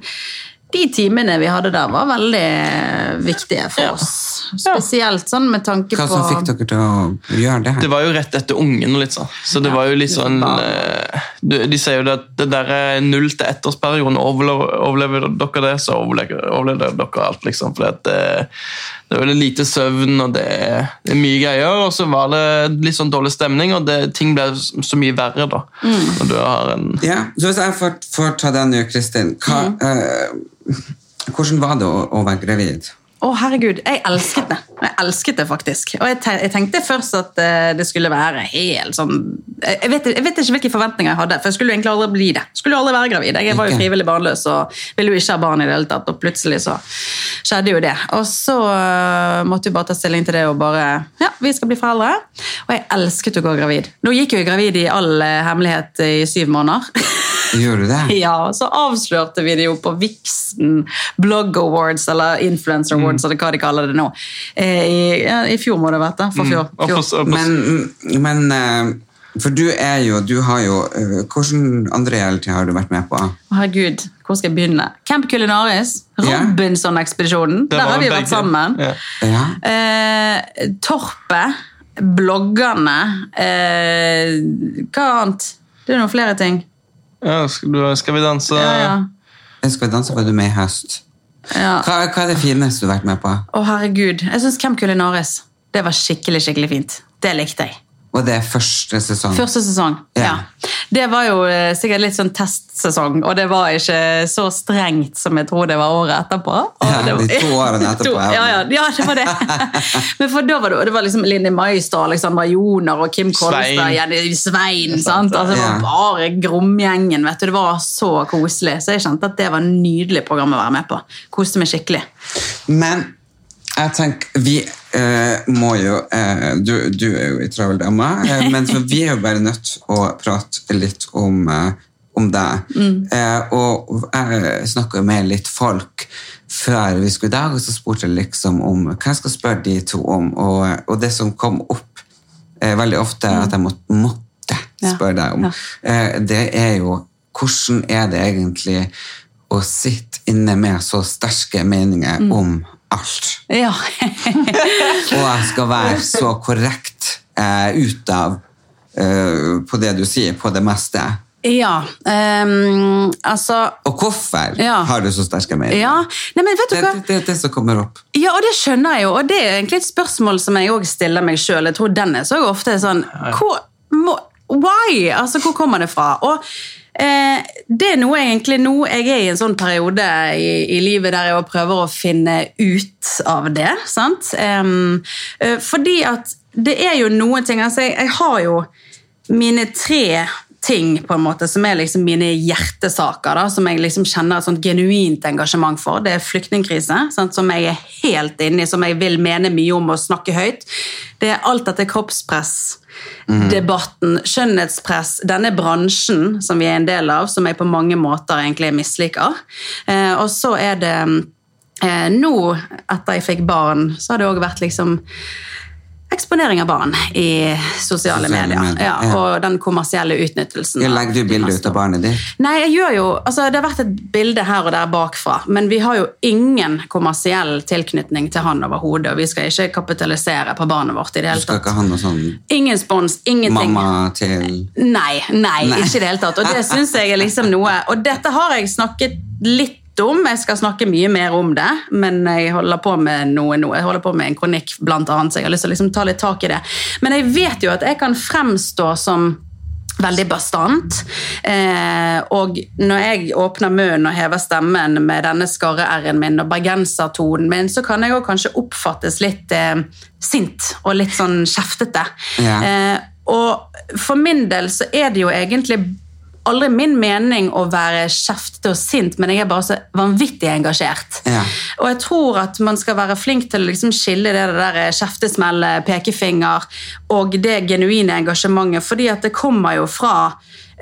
de timene vi hadde der, var veldig eh, viktige for Ja. oss. Spesielt sånn med tanke Hva som fikk dere til å gjøre det? her? Det var jo rett etter ungen. og litt sånn. Så det Ja, var jo litt sånn eh, De sier jo det at det der er null til ettårsperioden. Overlever, dere det, så overlever, dere alt. liksom. For det, det er veldig lite søvn, og det er, det er mye greier. Og så var det litt sånn dårlig stemning, og det, ting ble så mye verre da. Når du har en Ja, så Hvis jeg får, får ta den nå, Kristin. Hva, eh, hvordan var det å, å være gravid? Å, herregud, jeg elsket det. Jeg elsket det faktisk. Og jeg, te jeg tenkte først at eh, det skulle være helt sånn jeg vet, jeg vet ikke hvilke forventninger jeg hadde, for jeg skulle jo egentlig aldri bli det. Skulle jo aldri være gravid. Jeg var jo frivillig barnløs og ville jo ikke ha barn i det hele tatt, og plutselig så skjedde jo det. Og så eh, måtte vi bare ta stilling til det og bare Ja, vi skal bli foreldre. Og jeg elsket å gå gravid. Nå gikk jeg jo gravid i all eh, hemmelighet i syv måneder. Gjorde du det? Ja, og så avslørte vi det jo på Vixen Blog Awards, eller Influencer Awards, eller hva de kaller det nå. Eh, I, i fjor må det ha vært, da. For fjor. Mm. fjor. på- Men, men eh, For du er jo Du har jo eh, Hvordan andre reality har du vært med på? Herregud, hvor skal jeg begynne? Camp Culinaris, Robinson-ekspedisjonen. Der har vi vært sammen. Ja. Ja. Eh, Torpet, bloggerne eh, Hva annet? Det er noen flere ting. Ja, skal, du, skal vi danse? Ja, ja. Skal vi danse var du med i høst. ja. Hva, hva er det fineste du har vært med på? Å, herregud. Jeg syns Camp Culinaris det var skikkelig, skikkelig fint. Det likte jeg. Og det er første sesong. Første sesong, ja. Ja. Det var jo eh, sikkert litt sånn testsesong, og det var ikke så strengt som jeg tror det var året etterpå. Og Ja, det var- de to årene etterpå, To- ja. Ja, ja, det var det. Men for da var det, det var liksom Linni Maistad, Alexandra Joner og Kim Kolstad, Svein. Jenny Svein, sant? Altså, det var bare Gromgjengen, vet du. Det var så koselig. Så jeg kjente at det var et nydelig program å være med på. Koste meg skikkelig. Men jeg tenker, vi eh, må jo eh, du, du er jo i travel dame, eh, men så vi er jo bare nødt til å prate litt om, eh, om deg. Eh, og jeg snakka med litt folk før vi skulle i dag, og så spurte jeg liksom om hva jeg skal spørre de to om. Og, og det som kom opp eh, veldig ofte, at jeg måtte, måtte spørre deg om, Ja. eh, det er jo hvordan er det egentlig å sitte inne med så sterke meninger om alt? Ja. Og jeg skal være så korrekt eh, ut av eh, på det du sier, på det meste. ja. um, altså Og hvorfor Ja. har du så sterke meninger? Ja. Nei, men vet du Det hva? er det, det som kommer opp. Ja, og det skjønner jeg jo, og det er egentlig et spørsmål som jeg også stiller meg sjøl. Jeg tror Dennis så ofte er sånn hvor, må, Why? Altså, hvor kommer det fra? Og det er noe egentlig nå Jeg er i en sånn periode i, i livet der jeg prøver å finne ut av det. sant? Eh, fordi at det er jo noen ting altså jeg, jeg har jo mine tre ting på en måte, som er liksom mine hjertesaker, da, som jeg liksom kjenner et sånt genuint engasjement for. Det er flyktningkrise, som jeg er helt inne i, som jeg vil mene mye om og snakke høyt. Det er alt dette kroppspress, debatten, skjønnhetspress, denne bransjen som vi er en del av, som jeg på mange måter egentlig misliker. Eh, og så er det eh, nå, etter jeg fikk barn, så har det òg vært liksom eksponering av barn i sosiale, Sosiale medier. medier, Ja, ja. og den kommersielle utnyttelsen. Legger du de bilde ut av barnet ditt? Nei, jeg gjør jo, altså Det har vært et bilde her og der bakfra, men vi har jo ingen kommersiell tilknytning til han overhodet. Og vi skal ikke kapitalisere på barnet vårt i det Du hele skal tatt. ikke ha noe sånn Ingen spons, ingenting. mamma til Nei, nei, Nei. ikke i det hele tatt. Og det syns jeg er liksom noe Og dette har jeg snakket litt om. Jeg skal snakke mye mer om det, men jeg holder på med noe nå. Jeg holder på med en kronikk, blant annet, så jeg har lyst til å liksom ta litt tak i det. Men jeg vet jo at jeg kan fremstå som Veldig bastant. Eh, og når jeg åpner munnen og hever stemmen med denne skarre-r-en min og bergensertonen min, så kan jeg òg kanskje oppfattes litt eh, sint og litt sånn kjeftete. Ja. Eh, og for min del så er det jo egentlig aldri min mening å være kjeftete og sint, men jeg er bare så vanvittig engasjert. Ja. Og jeg tror at man skal være flink til å liksom skille det der kjeftesmellet, pekefinger og det genuine engasjementet, fordi at det kommer jo fra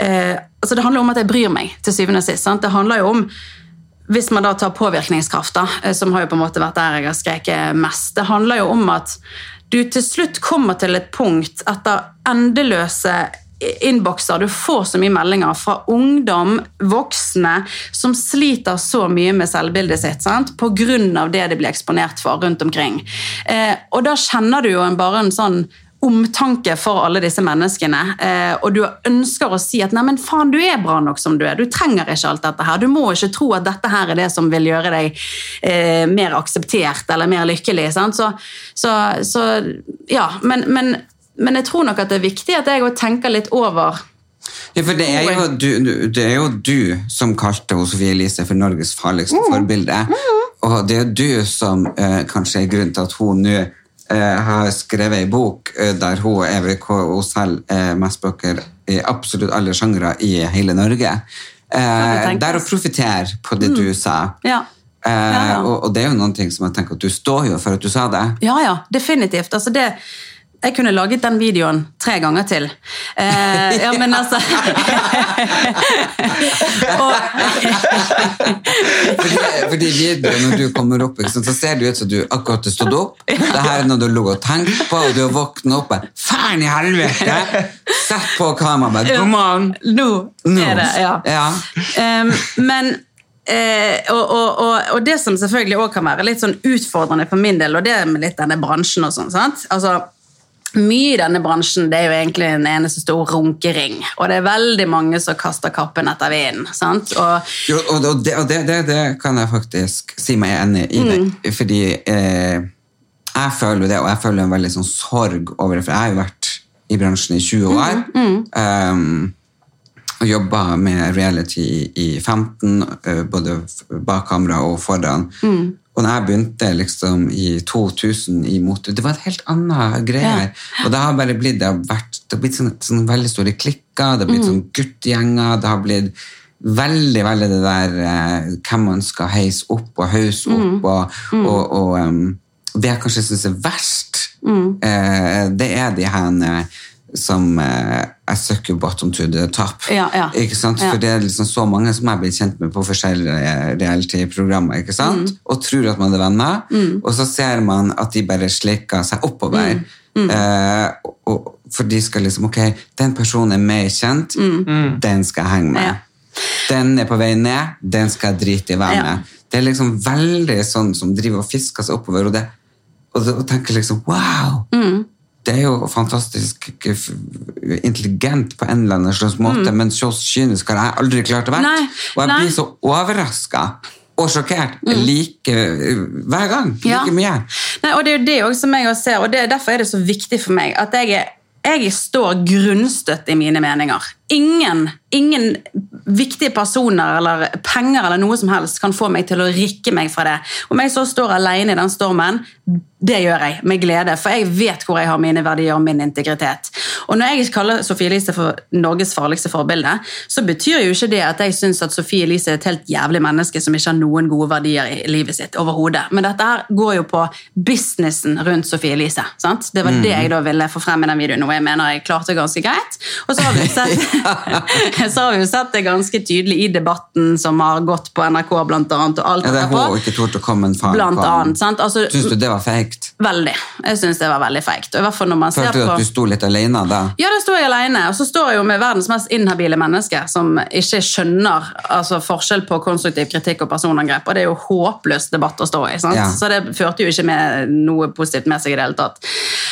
eh, altså Det handler om at jeg bryr meg, til syvende og sist. Sant? Det handler jo om hvis man da tar påvirkningskraft, da, eh, som har jo på en måte vært der jeg har skreket mest, det handler jo om at du til slutt kommer til et punkt etter endeløse innbokser. Du får så mye meldinger fra ungdom, voksne, som sliter så mye med selvbildet sitt sant? på grunn av det de blir eksponert for rundt omkring. Eh, og da kjenner du jo en, bare en sånn omtanke for alle disse menneskene, eh, og du ønsker å si at nei, men faen, du er bra nok som du er. Du trenger ikke alt dette her. Du må ikke tro at dette her er det som vil gjøre deg eh, mer akseptert eller mer lykkelig. Så, så, så ja, men, men, men jeg tror nok at det er viktig at jeg òg tenker litt over Ja, for det er, jo du, det er jo du som kalte Sofie Elise for Norges farligste forbilde. Og det er du som eh, kanskje er grunnen til at hun nå eh, har skrevet ei bok eh, der hun hva hun selv eh, mest bøker i absolutt alle sjangre i hele Norge. Eh, der å profittere på det du sa. Ja. Eh, Ja, ja. Og, og det er jo noen ting som jeg tenker at du står jo for at du sa det. Ja, ja, definitivt. Altså det, jeg kunne laget den videoen tre ganger til. Eh, ja, men altså Fordi, fordi videoen når du kommer opp, så ser det ut som du akkurat har stått opp. Det her er noe du lå og tenkte på, og du har våknet opp og Faen i helvete! Sett på kameraet God morgen! Nå Nå. er det, ja. Ja. Um, men eh, og, og, og, og det som selvfølgelig også kan være litt sånn utfordrende for min del, og det med litt denne bransjen og sånn, sant? Altså, mye i denne bransjen det er jo egentlig en eneste stor runkering, og det er veldig mange som kaster kappen etter vinden. sant? Og Jo, og, og, det, og det, det, det kan jeg faktisk si meg enig i. Det, fordi eh, jeg føler det, og jeg føler en veldig sånn sorg over det, for jeg har jo vært i bransjen i 20 år. Um, og jobba med reality i, i 15, eh, både bak kamera og foran. Og når jeg begynte liksom i 2000 i mote, det var et helt annet greie. Og det har bare blitt, det har vært, det har blitt sånne, sånne veldig store klikker, det har blitt sånne guttegjenger, det har blitt veldig, veldig det der eh, hvem man skal heise opp og hause opp, og, og, og um, det jeg kanskje syns er verst, eh, det er de her som eh, I suck you bottom to the top. Ja, ja. Ikke sant? Ja. For det er liksom så mange som jeg har blitt kjent med på forskjellige reality-programmer, ikke sant? Mm. og tror at man er venner, og så ser man at de bare slikker seg oppover. Mm. Eh, og, og, for de skal liksom Ok, den personen er mer kjent, den skal jeg henge med. Mm. Ja. Den er på vei ned, den skal jeg drite i å være Ja. med. Det er liksom veldig sånn som driver og fisker seg oppover, og, det, og, det, og tenker liksom wow! Mm. Det er jo fantastisk intelligent på en eller annen slags måte, men så kynisk har jeg aldri klart å være. Mm. Og jeg nei. blir så overraska og sjokkert like hver gang. Like Mm. Ja. mye. Nei, og det er jo det som jeg ser, og det, derfor er det så viktig for meg at jeg, jeg står grunnstøtt i mine meninger. Ingen, ingen viktige personer eller penger eller noe som helst kan få meg til å rikke meg fra det. Om jeg så står alene i den stormen, det gjør jeg med glede, for jeg vet hvor jeg har mine verdier og min integritet. Og når jeg kaller Sofie Elise for Norges farligste forbilde, så betyr jo ikke det at jeg syns at Sofie Elise er et helt jævlig menneske som ikke har noen gode verdier i livet sitt overhodet. Men dette her går jo på businessen rundt Sofie Elise. Sant? Det var det jeg da ville få frem i den videoen, og jeg mener jeg klarte ganske greit. Og så har vi sett, så har vi jo sett det ganske tydelig i debatten som har gått på NRK blant annet, og alt Ja, det er hun ikke torde å komme en faen Blant annet, sant? Altså, Syns du det var feigt? Veldig. Jeg syns det var veldig feigt. Følte du på... at du sto litt alene da? Ja, da sto jeg alene, og så står jeg jo med verdens mest inhabile menneske som ikke skjønner altså, forskjell på konstruktiv kritikk og personangrep, og det er jo håpløs debatt å stå i. Sant? Ja. Så det førte jo ikke med noe positivt med seg i det hele tatt.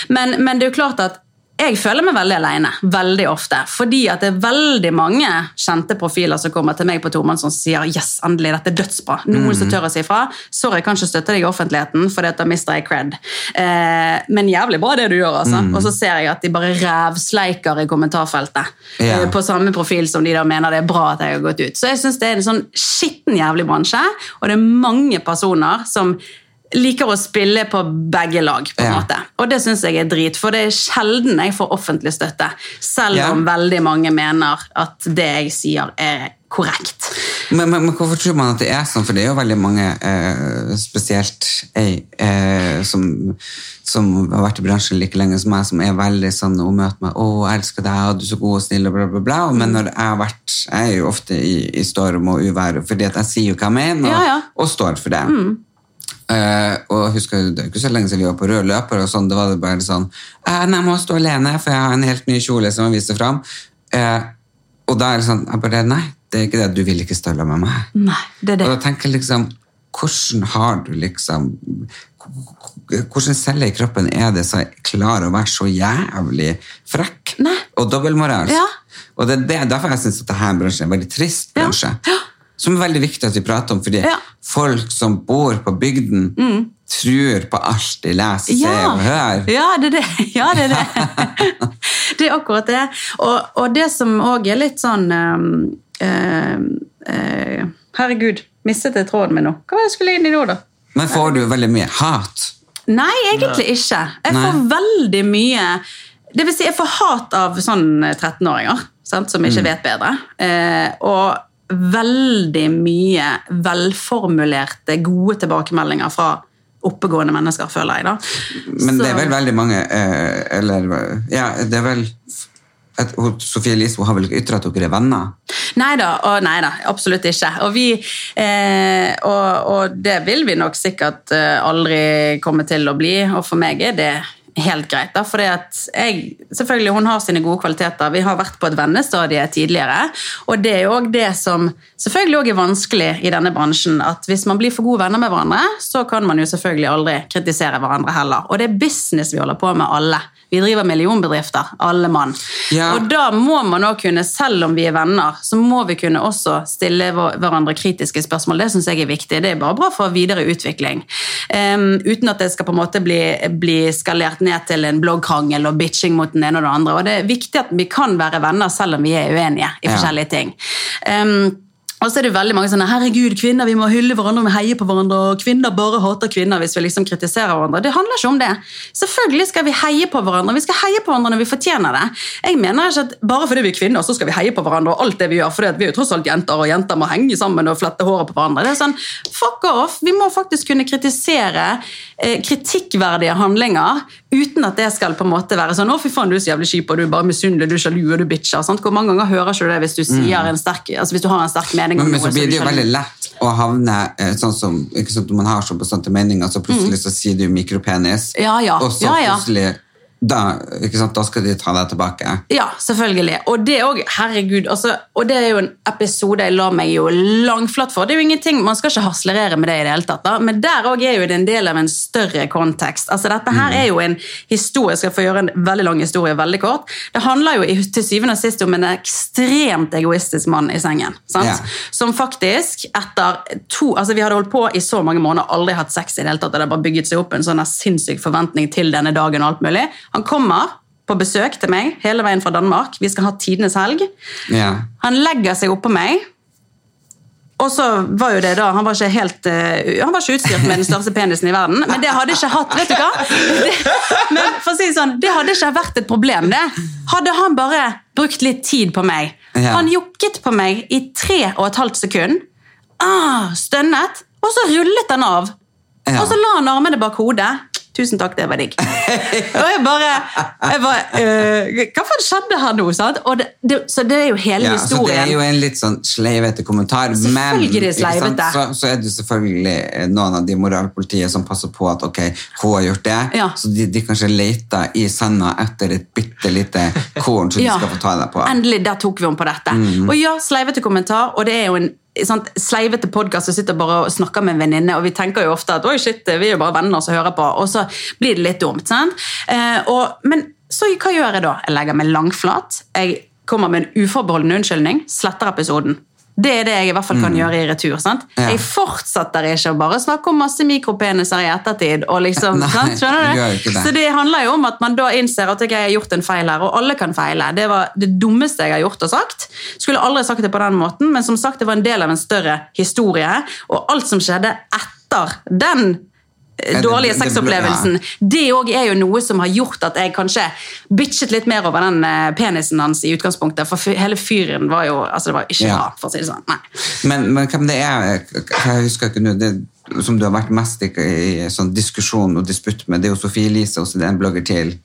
Men, men det er jo klart at jeg føler meg veldig alene, veldig ofte. Fordi at det er veldig mange kjente profiler som kommer til meg på tomannshånd som sier yes, endelig, dette er dødsbra. Noen som tør å si fra. Sorry, jeg kan ikke støtte deg i offentligheten, for da mister jeg cred. Eh, men jævlig bra det du gjør, altså. Og så ser jeg at de bare rævsleiker i kommentarfeltet. Yeah. Eh, på samme profil som de da mener det er bra at jeg har gått ut. Så jeg syns det er en sånn skitten jævlig bransje, og det er mange personer som liker å spille på begge lag, på en Ja. måte. Og det syns jeg er drit, for det er sjelden jeg får offentlig støtte. Selv Ja. om veldig mange mener at det jeg sier er korrekt. Men, men, men hvorfor tror man at det er sånn? For det er jo veldig mange, eh, spesielt jeg, eh, som, som har vært i bransjen like lenge som meg, som er veldig sånn og møter meg 'Å, jeg elsker deg, og du er så god og snill', og bla, bla, bla. Men når jeg har vært Jeg er jo ofte i, i storm og uvær, fordi at jeg sier jo hva jeg mener, og, Ja, og står for det. Eh, og jeg husker, Det er ikke så lenge siden vi var på rød løper, og sånn, det var det bare sånn eh, 'Nei, jeg må stå alene, for jeg har en helt ny kjole som jeg viser fram'. Uh, og da er det sånn jeg bare, Nei, det er ikke det. Du vil ikke stølle med meg. Nei, det er det. Og da tenker jeg liksom Hvordan har du liksom Hvordan celler i kroppen er det som klarer å være så jævlig frekk? Nei. Og dobbeltmoralsk? Ja. Og det er det, derfor jeg syns bransjen er en veldig trist Ja. Ja. Som er veldig viktig at vi prater om, fordi Ja. Mm. folk som bor på bygden, tror på alt de leser, ser og hører. Ja, det er det. Ja, det, er det. det er akkurat det. Og, og det som òg er litt sånn ehm, ehm, eh, Herregud, mistet jeg tråden min nå? Hva var det jeg skulle inn i nå, da? Men får du veldig mye hat? Nei, egentlig ikke. Jeg får veldig mye Det vil si, jeg får hat av sånn 13-åringer som som Mm. ikke vet bedre. Eh, og veldig mye velformulerte, gode tilbakemeldinger fra oppegående mennesker, føler jeg. da. Men Så- det er vel veldig mange eh, Eller Ja, det er vel at, Sofie Elise har vel ikke ytra at dere er venner? Nei da, og nei da, absolutt ikke. Og, vi, eh, og, og det vil vi nok sikkert eh, aldri komme til å bli, og for meg er det helt greit. da, fordi at jeg, selvfølgelig Hun har sine gode kvaliteter. Vi har vært på et vennestadie tidligere. Og det er jo også det som selvfølgelig også er vanskelig i denne bransjen. at Hvis man blir for gode venner med hverandre, så kan man jo selvfølgelig aldri kritisere hverandre heller. Og det er business vi holder på med, alle. Vi driver millionbedrifter, alle mann. Ja. Og da må man også kunne, selv om vi er venner, så må vi kunne også stille hverandre kritiske spørsmål. Det syns jeg er viktig. Det er bare bra for videre utvikling. Um, uten at det skal på en måte bli, bli skalert ned til en bloggkrangel og bitching mot den ene og den andre. Og det er viktig at vi kan være venner selv om vi er uenige i Ja. forskjellige ting. Em, og så er det veldig mange sånne herregud, kvinner, vi må hylle hverandre, vi heier på hverandre, og kvinner bare hater kvinner hvis vi liksom kritiserer hverandre. Det handler ikke om det. Selvfølgelig skal vi heie på hverandre, vi skal heie på hverandre når vi fortjener det. Jeg mener ikke at bare fordi vi er kvinner, så skal vi heie på hverandre og alt det vi gjør, for vi er jo tross alt jenter, og jenter må henge sammen og flette håret på hverandre. Det er sånn, fuck off! Vi må faktisk kunne kritisere eh, kritikkverdige handlinger uten at det skal på en måte være sånn, å fy faen, du er så jævlig kjip, og du er bare misunnelig, du er sjalu, og du bitcher. Sant? Hvor mange ganger hører ikke du det hvis du, sier en sterk, altså hvis du har en sterk mening om Men, men så blir er det jo veldig lett å havne eh, sånn som ikke sant, Man har så bestandte meninger, så plutselig så sier du mikropenis, Mm. Ja, ja. og så Ja, ja. plutselig da, sant, da skal de ta deg tilbake. Ja, selvfølgelig. Og det òg, herregud. Altså, og det er jo en episode jeg lar meg jo langflatt for. Det er jo ingenting, Man skal ikke haslerere med det i det hele tatt, da. men der òg er jo det en del av en større kontekst. Altså, Dette her er jo en historie, jeg skal få gjøre en veldig lang historie veldig kort. Det handler jo til syvende og sist om en ekstremt egoistisk mann i sengen. sant? Ja. Som faktisk etter to Altså, vi hadde holdt på i så mange måneder, aldri hatt sex i det hele tatt. og Det hadde bare bygget seg opp en sånn sinnssyk forventning til denne dagen og alt mulig. Han kommer på besøk til meg hele veien fra Danmark. Vi skal ha tidenes helg. Ja. Han legger seg oppå meg. Og så var jo det da, Han var ikke helt, eh, han var ikke utstyrt med den største penisen i verden, men det hadde ikke hatt vet du hva? Det, men for å si det sånn, det hadde ikke vært et problem, det. Hadde han bare brukt litt tid på meg. Ja. Han jokket på meg i tre og et halvt sekund. Ah, stønnet, og så rullet han av. Ja. Og så la han armene bak hodet. Tusen takk, det var digg. og jeg bare, jeg bare øh, Hva faen skjedde her nå? Sant? Det, det, så det er jo hele Ja, så det er jo en litt sånn sleivete kommentar, men så, så er det selvfølgelig noen av de moralpolitiet som passer på at ok, hun har gjort det, Ja. så de, de kanskje leter i sanda etter et bitte lite korn som Ja. de skal få ta deg på. Endelig, der tok vi om på dette. Og ja, sleivete kommentar, og det er jo en sant, sleivete podkast og sitter bare og snakker med en venninne, og vi tenker jo ofte at oi shit, vi er jo bare venner som hører på, og så blir det litt dumt. Sant? Eh, og, men så hva gjør jeg da? Jeg legger meg langflat. Jeg kommer med en uforbeholden unnskyldning. Sletter episoden. Det er det jeg i hvert fall kan gjøre i retur. sant? Mm. Ja. Jeg fortsetter ikke å bare snakke om masse mikropeniser i ettertid. og liksom, Nei, sant? Skjønner du det. Så det handler jo om at man da innser at jeg har gjort en feil her, og alle kan feile. Det var det dummeste jeg har gjort og sagt. Skulle aldri sagt det på den måten, men som sagt, det var en del av en større historie. Og alt som skjedde etter den dårlige det- det- sexopplevelsen, det òg er jo noe som har gjort at jeg kanskje bitchet litt mer over den eh, penisen hans i utgangspunktet. For hele fyren var jo altså det var ikke Ja. bra, for å si det sånn. Men, men hvem det er, jeg husker ikke nå, det som du har vært mest i, i sånn diskusjon og disputt med, det er jo Sofie Elise, og så det er en blogger til.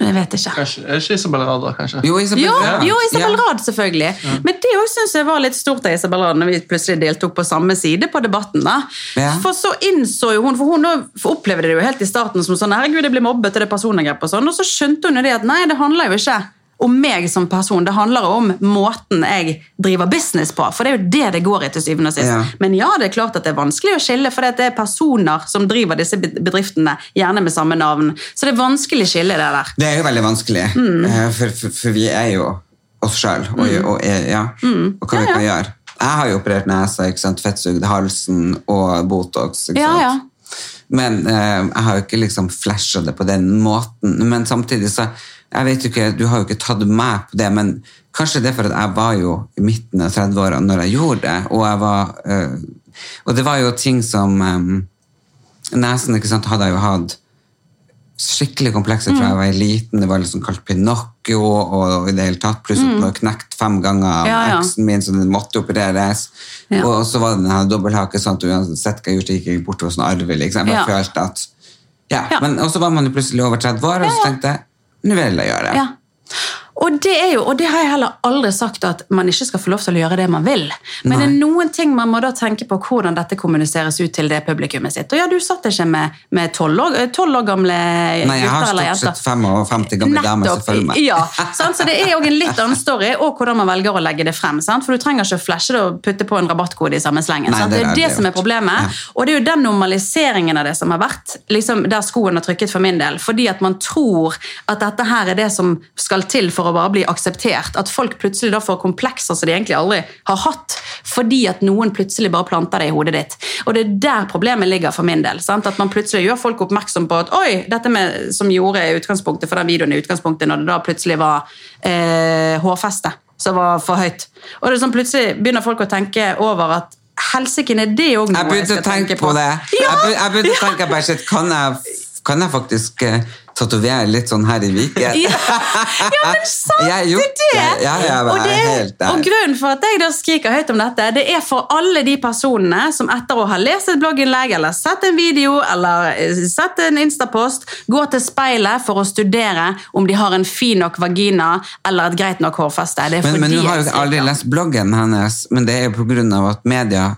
Jeg vet ikke. Kanskje, er det ikke Isabel Rad, da? kanskje? Jo, Isabel Jo, Rad. jo, Isabel Ja. Rad, selvfølgelig. Men det òg synes jeg var litt stort av Isabel Rad når vi plutselig deltok på samme side på debatten. da. Ja. For så innså jo hun, for hun opplevde det jo helt i starten som sånn herregud, jeg blir mobbet, og det er personangrep og sånn, og så skjønte hun jo det at nei, det handler jo ikke om meg som person, det handler om måten jeg driver business på, for det er jo det det går i til syvende og sist. Ja. Men ja, det er klart at det er vanskelig å skille, for det er personer som driver disse bedriftene, gjerne med samme navn. Så det er vanskelig å skille det der. Det er jo veldig vanskelig, Mm. eh, for, for, for vi er jo oss sjøl, og, og, og, ja, og hva Mm. Vi kan gjøre. Jeg har jo operert nesa, fettsugd halsen og Botox. Ikke Ja, sant? ja. Men eh, jeg har jo ikke liksom flasha det på den måten. Men samtidig så jeg vet jo ikke, Du har jo ikke tatt meg på det, men kanskje det er for at jeg var jo i midten av 30-åra når jeg gjorde det. Og, jeg var, øh, og det var jo ting som øh, Nesen ikke sant, hadde jeg jo hatt skikkelig komplekser fra jeg var liten. Det var liksom kalt Pinocchio og i det hele tatt. Pluss var knekt fem ganger av Ja, ja. eksen min, så den måtte opereres. Ja. Og så var det den dobbelthaken. sånn at uansett hva jeg gjorde, gikk jeg bortover sånn arvelig. Liksom. Jeg bare Ja. følte at ja. Ja. Men, og så var man jo plutselig over 30 år, og så tenkte jeg vil jeg gjøre det. Ja. Og det, er jo, og det har jeg heller aldri sagt at man ikke skal få lov til å gjøre det man vil. Men det er noen ting man må da tenke på hvordan dette kommuniseres ut til det publikummet sitt. Og ja, du satt ikke med med tolv år, eh, 12 år gamle Nei, jeg har stort jenter. sett 55 gamle damer som følger med. Ja, sant? Så det er jo en litt annen story, og hvordan man velger å legge det frem. Sant? For du trenger ikke å flashe det og putte på en rabattkode i samme slengen. Nei, det Det er det, det som er problemet. Ja. Og det er jo den normaliseringen av det som har vært liksom der skoen har trykket for min del. Fordi at man tror at dette her er det som skal til for å bare bli akseptert. At folk plutselig da får komplekser som de egentlig aldri har hatt, fordi at noen plutselig bare planter det i hodet ditt. Og det er der problemet ligger for min del. Sant? At man plutselig gjør folk oppmerksom på at oi, dette med, som gjorde utgangspunktet for den videoen i utgangspunktet, når det da plutselig var eh, hårfeste som var for høyt. Og det er sånn plutselig begynner folk å tenke over at Helsike, er det òg noe Jeg begynte å tenke på det. Jeg jeg begynte å tenke på shit, kan jeg, kan jeg faktisk uh, tatovere litt sånn her i Viken? Ja, ja, men sant har det! det. Ja, ja, og, er der. og grunnen for at jeg da skriker høyt om dette, det er for alle de personene som etter å ha lest et blogginnlegg eller sett en video eller eh, sett en instapost, går til speilet for å studere om de har en fin nok vagina eller et greit nok hårfeste. Det er Men, men du har jo aldri lest bloggen hennes, men det er jo av at media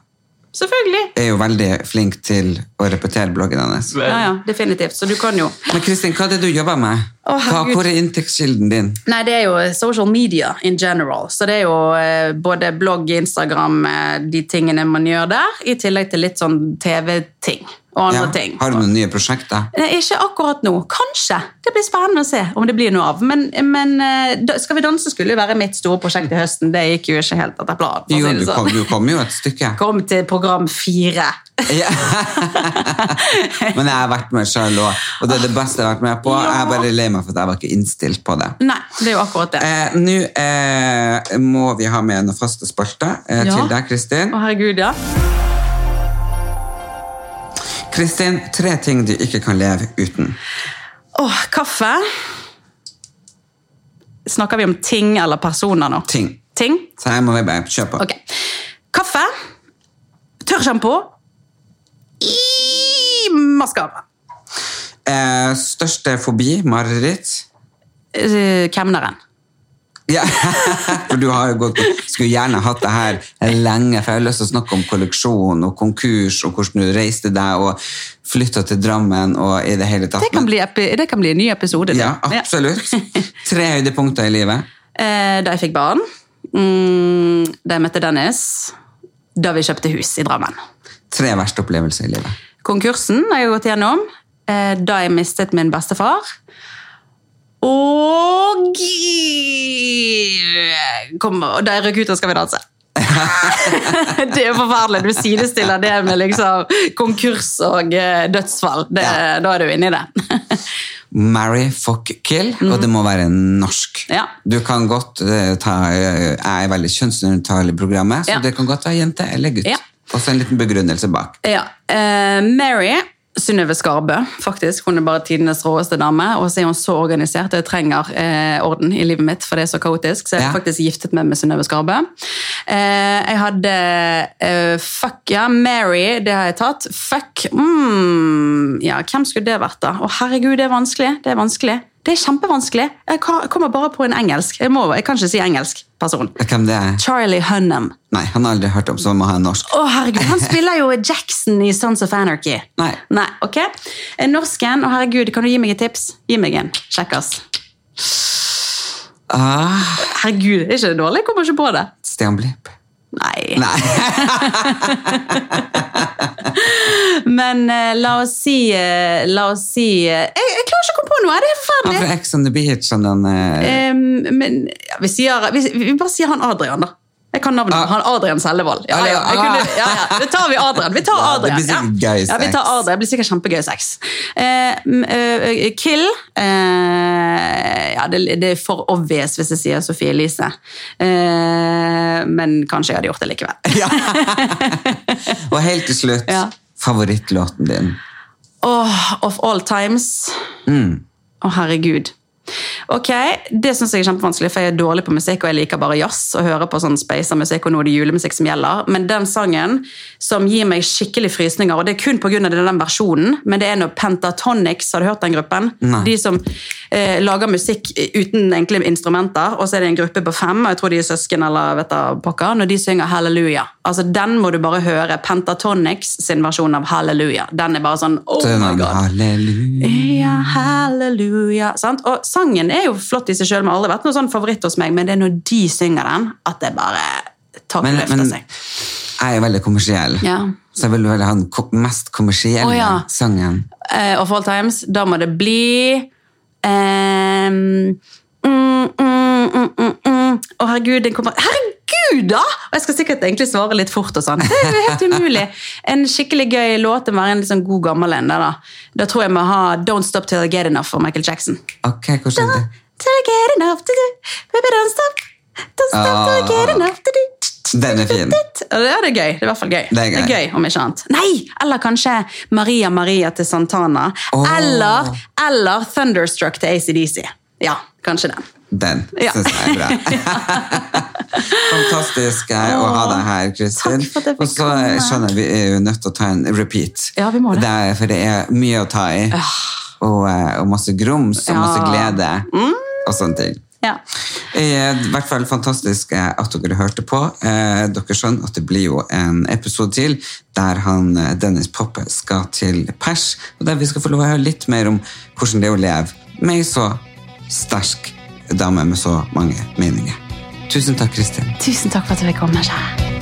Selvfølgelig. er jo veldig flink til å repetere bloggen hennes. Ja, ja, definitivt. Så du kan jo Men Kristin, hva er det du jobber med? Hva, hvor er inntektskilden din? Nei, det er jo social media in general. Så det er jo eh, både blogg, Instagram, eh, de tingene man gjør der, i tillegg til litt sånn TV-ting og andre Ja, ting. Har du noen nye prosjekter? Ikke akkurat nå. Kanskje. Det blir spennende å se om det blir noe av. Men, men eh, Skal vi danse skulle jo være mitt store prosjekt i høsten. Det gikk jo ikke helt etter planen. Jo, du sånn. kom, du kom jo et stykke. Kom til program fire. Ja. Men jeg har vært med sjøl òg, og det er det beste jeg har vært med på. Jeg er bare lei meg for at jeg var ikke innstilt på det. Nei, det er jo akkurat det. Eh, Nå eh, må vi ha med noen faste spalter eh, Ja. til deg, Kristin. Å, herregud, ja. Kristin, tre ting du ikke kan leve uten. Åh, kaffe. Snakker vi om ting eller personer nå? Ting. Ting? Så her må vi bare kjøre på. Ok. Kaffe. Tørrsjampo. I maskara. Eh, største fobi? Mareritt? Eh, Kemneren. Ja, for du har jo gått Skulle gjerne hatt det her lenge, for jeg har lyst til å snakke om kolleksjon og konkurs, og hvordan du reiste deg og flytta til Drammen og i det hele tatt. Det kan bli, det kan bli en ny episode. Ja, absolutt. Tre høydepunkter i livet. Eh, Da jeg fikk barn, mm, da jeg møtte Dennis, da vi kjøpte hus i Drammen. Tre verste opplevelser i livet. Konkursen har jeg gått gjennom, eh, da jeg mistet min bestefar, kommer, og de røk ut av Skal vi danse. det er jo forferdelig. Du sidestiller det med liksom konkurs og eh, dødsfall. Det, Ja. Da er du inni det. Marry, fuck, kill, og det må være norsk. Ja. Du kan godt eh, ta eh, Jeg er veldig kjønnsnøytral i programmet, så Ja. det kan godt være jente eller gutt. Og så en liten begrunnelse bak. Ja. Uh, Mary Synnøve Skarbø, faktisk. Hun er bare tidenes råeste dame. Og så er hun så organisert, og jeg trenger eh, orden i livet mitt, for det er så kaotisk. Så jeg Ja. faktisk giftet meg med Synnøve Skarbø. Eh, jeg hadde eh, Fuck, ja. Mary, det har jeg tatt. Fuck mm, Ja, hvem skulle det vært, da? Å, herregud, det er vanskelig. Det er vanskelig. Det er kjempevanskelig. Jeg kommer bare på en engelsk. Jeg, må, jeg kan ikke si engelsk person. Hvem det er? Charlie Hunnam. Nei, han har aldri hørt om, så han må ha en norsk. Å, herregud, Han spiller jo Jackson i Sons of Anarchy. Nei. Nei, ok? En norsken, å herregud, kan du gi meg et tips? Gi meg en. Kjekkas. Ah, Herregud, er ikke det dårlig? Jeg kommer ikke på det. Stian Blipp. Nei. Nei. Men eh, la oss si eh, La oss si eh, jeg, jeg klarer ikke å komme på noe. Det er Han forferdelig. fra Ex on the Beach. Han den, eh, Em, men ja, vi, sier, vi, vi bare sier han Adrian, da. Jeg kan navnet. Ah. Han Adrian Sellevold. Ja, ja, kunne, ja, ja. Det tar vi Adrian. Vi tar Ja, det blir sikkert gøy ja, vi tar sex. Adrian. Det blir sikkert kjempegøy sex. Eh, eh, kill eh, Ja, det, det er for obvious hvis jeg sier Sofie Elise. Eh, men kanskje jeg hadde gjort det likevel. ja. Og helt til slutt, Ja. favorittlåten din. Oh, of all times. Mm. Å, herregud. Ok, Det syns jeg er kjempevanskelig, for jeg er dårlig på musikk, og jeg liker bare jazz og hører på sånn speisa musikk, og nå er det julemusikk som gjelder. Men den sangen som gir meg skikkelig frysninger, og det er kun pga. den versjonen, men det er noe Pentatonics, har du hørt den gruppen? Nei. De som eh, lager musikk uten enkle instrumenter, og så er det en gruppe på fem, og jeg tror de er søsken eller vet du, pokker, når de synger Halleluja. Altså, Den må du bare høre. Pentatonics sin versjon av Halleluja. Den er bare sånn oh my god. halleluja. Ja, halleluja. Sant? Og sangen er jo flott i seg sjøl, men har aldri vært noe sånn favoritt hos meg. Men det er når de synger den, at det bare tar Men, men seg. jeg er veldig kommersiell, Ja. så jeg vil vel ha den mest kommersielle oh, ja. sangen. Uh, of all times, da må det bli um, mm, mm, mm. Å, herregud, den kommer Herregud, da! Og jeg skal sikkert egentlig svare litt fort og sånn. Det er jo helt umulig. En skikkelig gøy låt må være en litt sånn god gammel en. Da Da tror jeg vi må ha Don't Stop Till I Get Enough for Michael Jackson. Ok, hvordan er det? Till I get enough to do, baby don't stop, don't stop till I get Ah. enough to do. Den er fin. Ja, det er gøy. Det er i hvert fall gøy. Det er gøy. om ikke annet. Nei! Eller kanskje Maria Maria til Santana. Oh. Eller, eller Thunderstruck til ACDC. Ja, kanskje den. Den Ja. synes jeg er bra. Fantastisk eh, å ha deg her, Kristin. Og så skjønner jeg vi er jo nødt til å ta en repeat. Ja, vi må det. er, for det er mye å ta i. Og, eh, og masse grums og masse Ja. Mm. glede og sånne ting. Ja. Eh, I hvert fall fantastisk eh, at dere hørte på. Eh, Dere skjønner at det blir jo en episode til der han, eh, Dennis Poppe skal til pers, og der vi skal få lov å høre litt mer om hvordan det er å leve med ei så sterk dame med så mange meninger. Tusen takk, Kristin. Tusen takk for at du fikk komme. Kjære.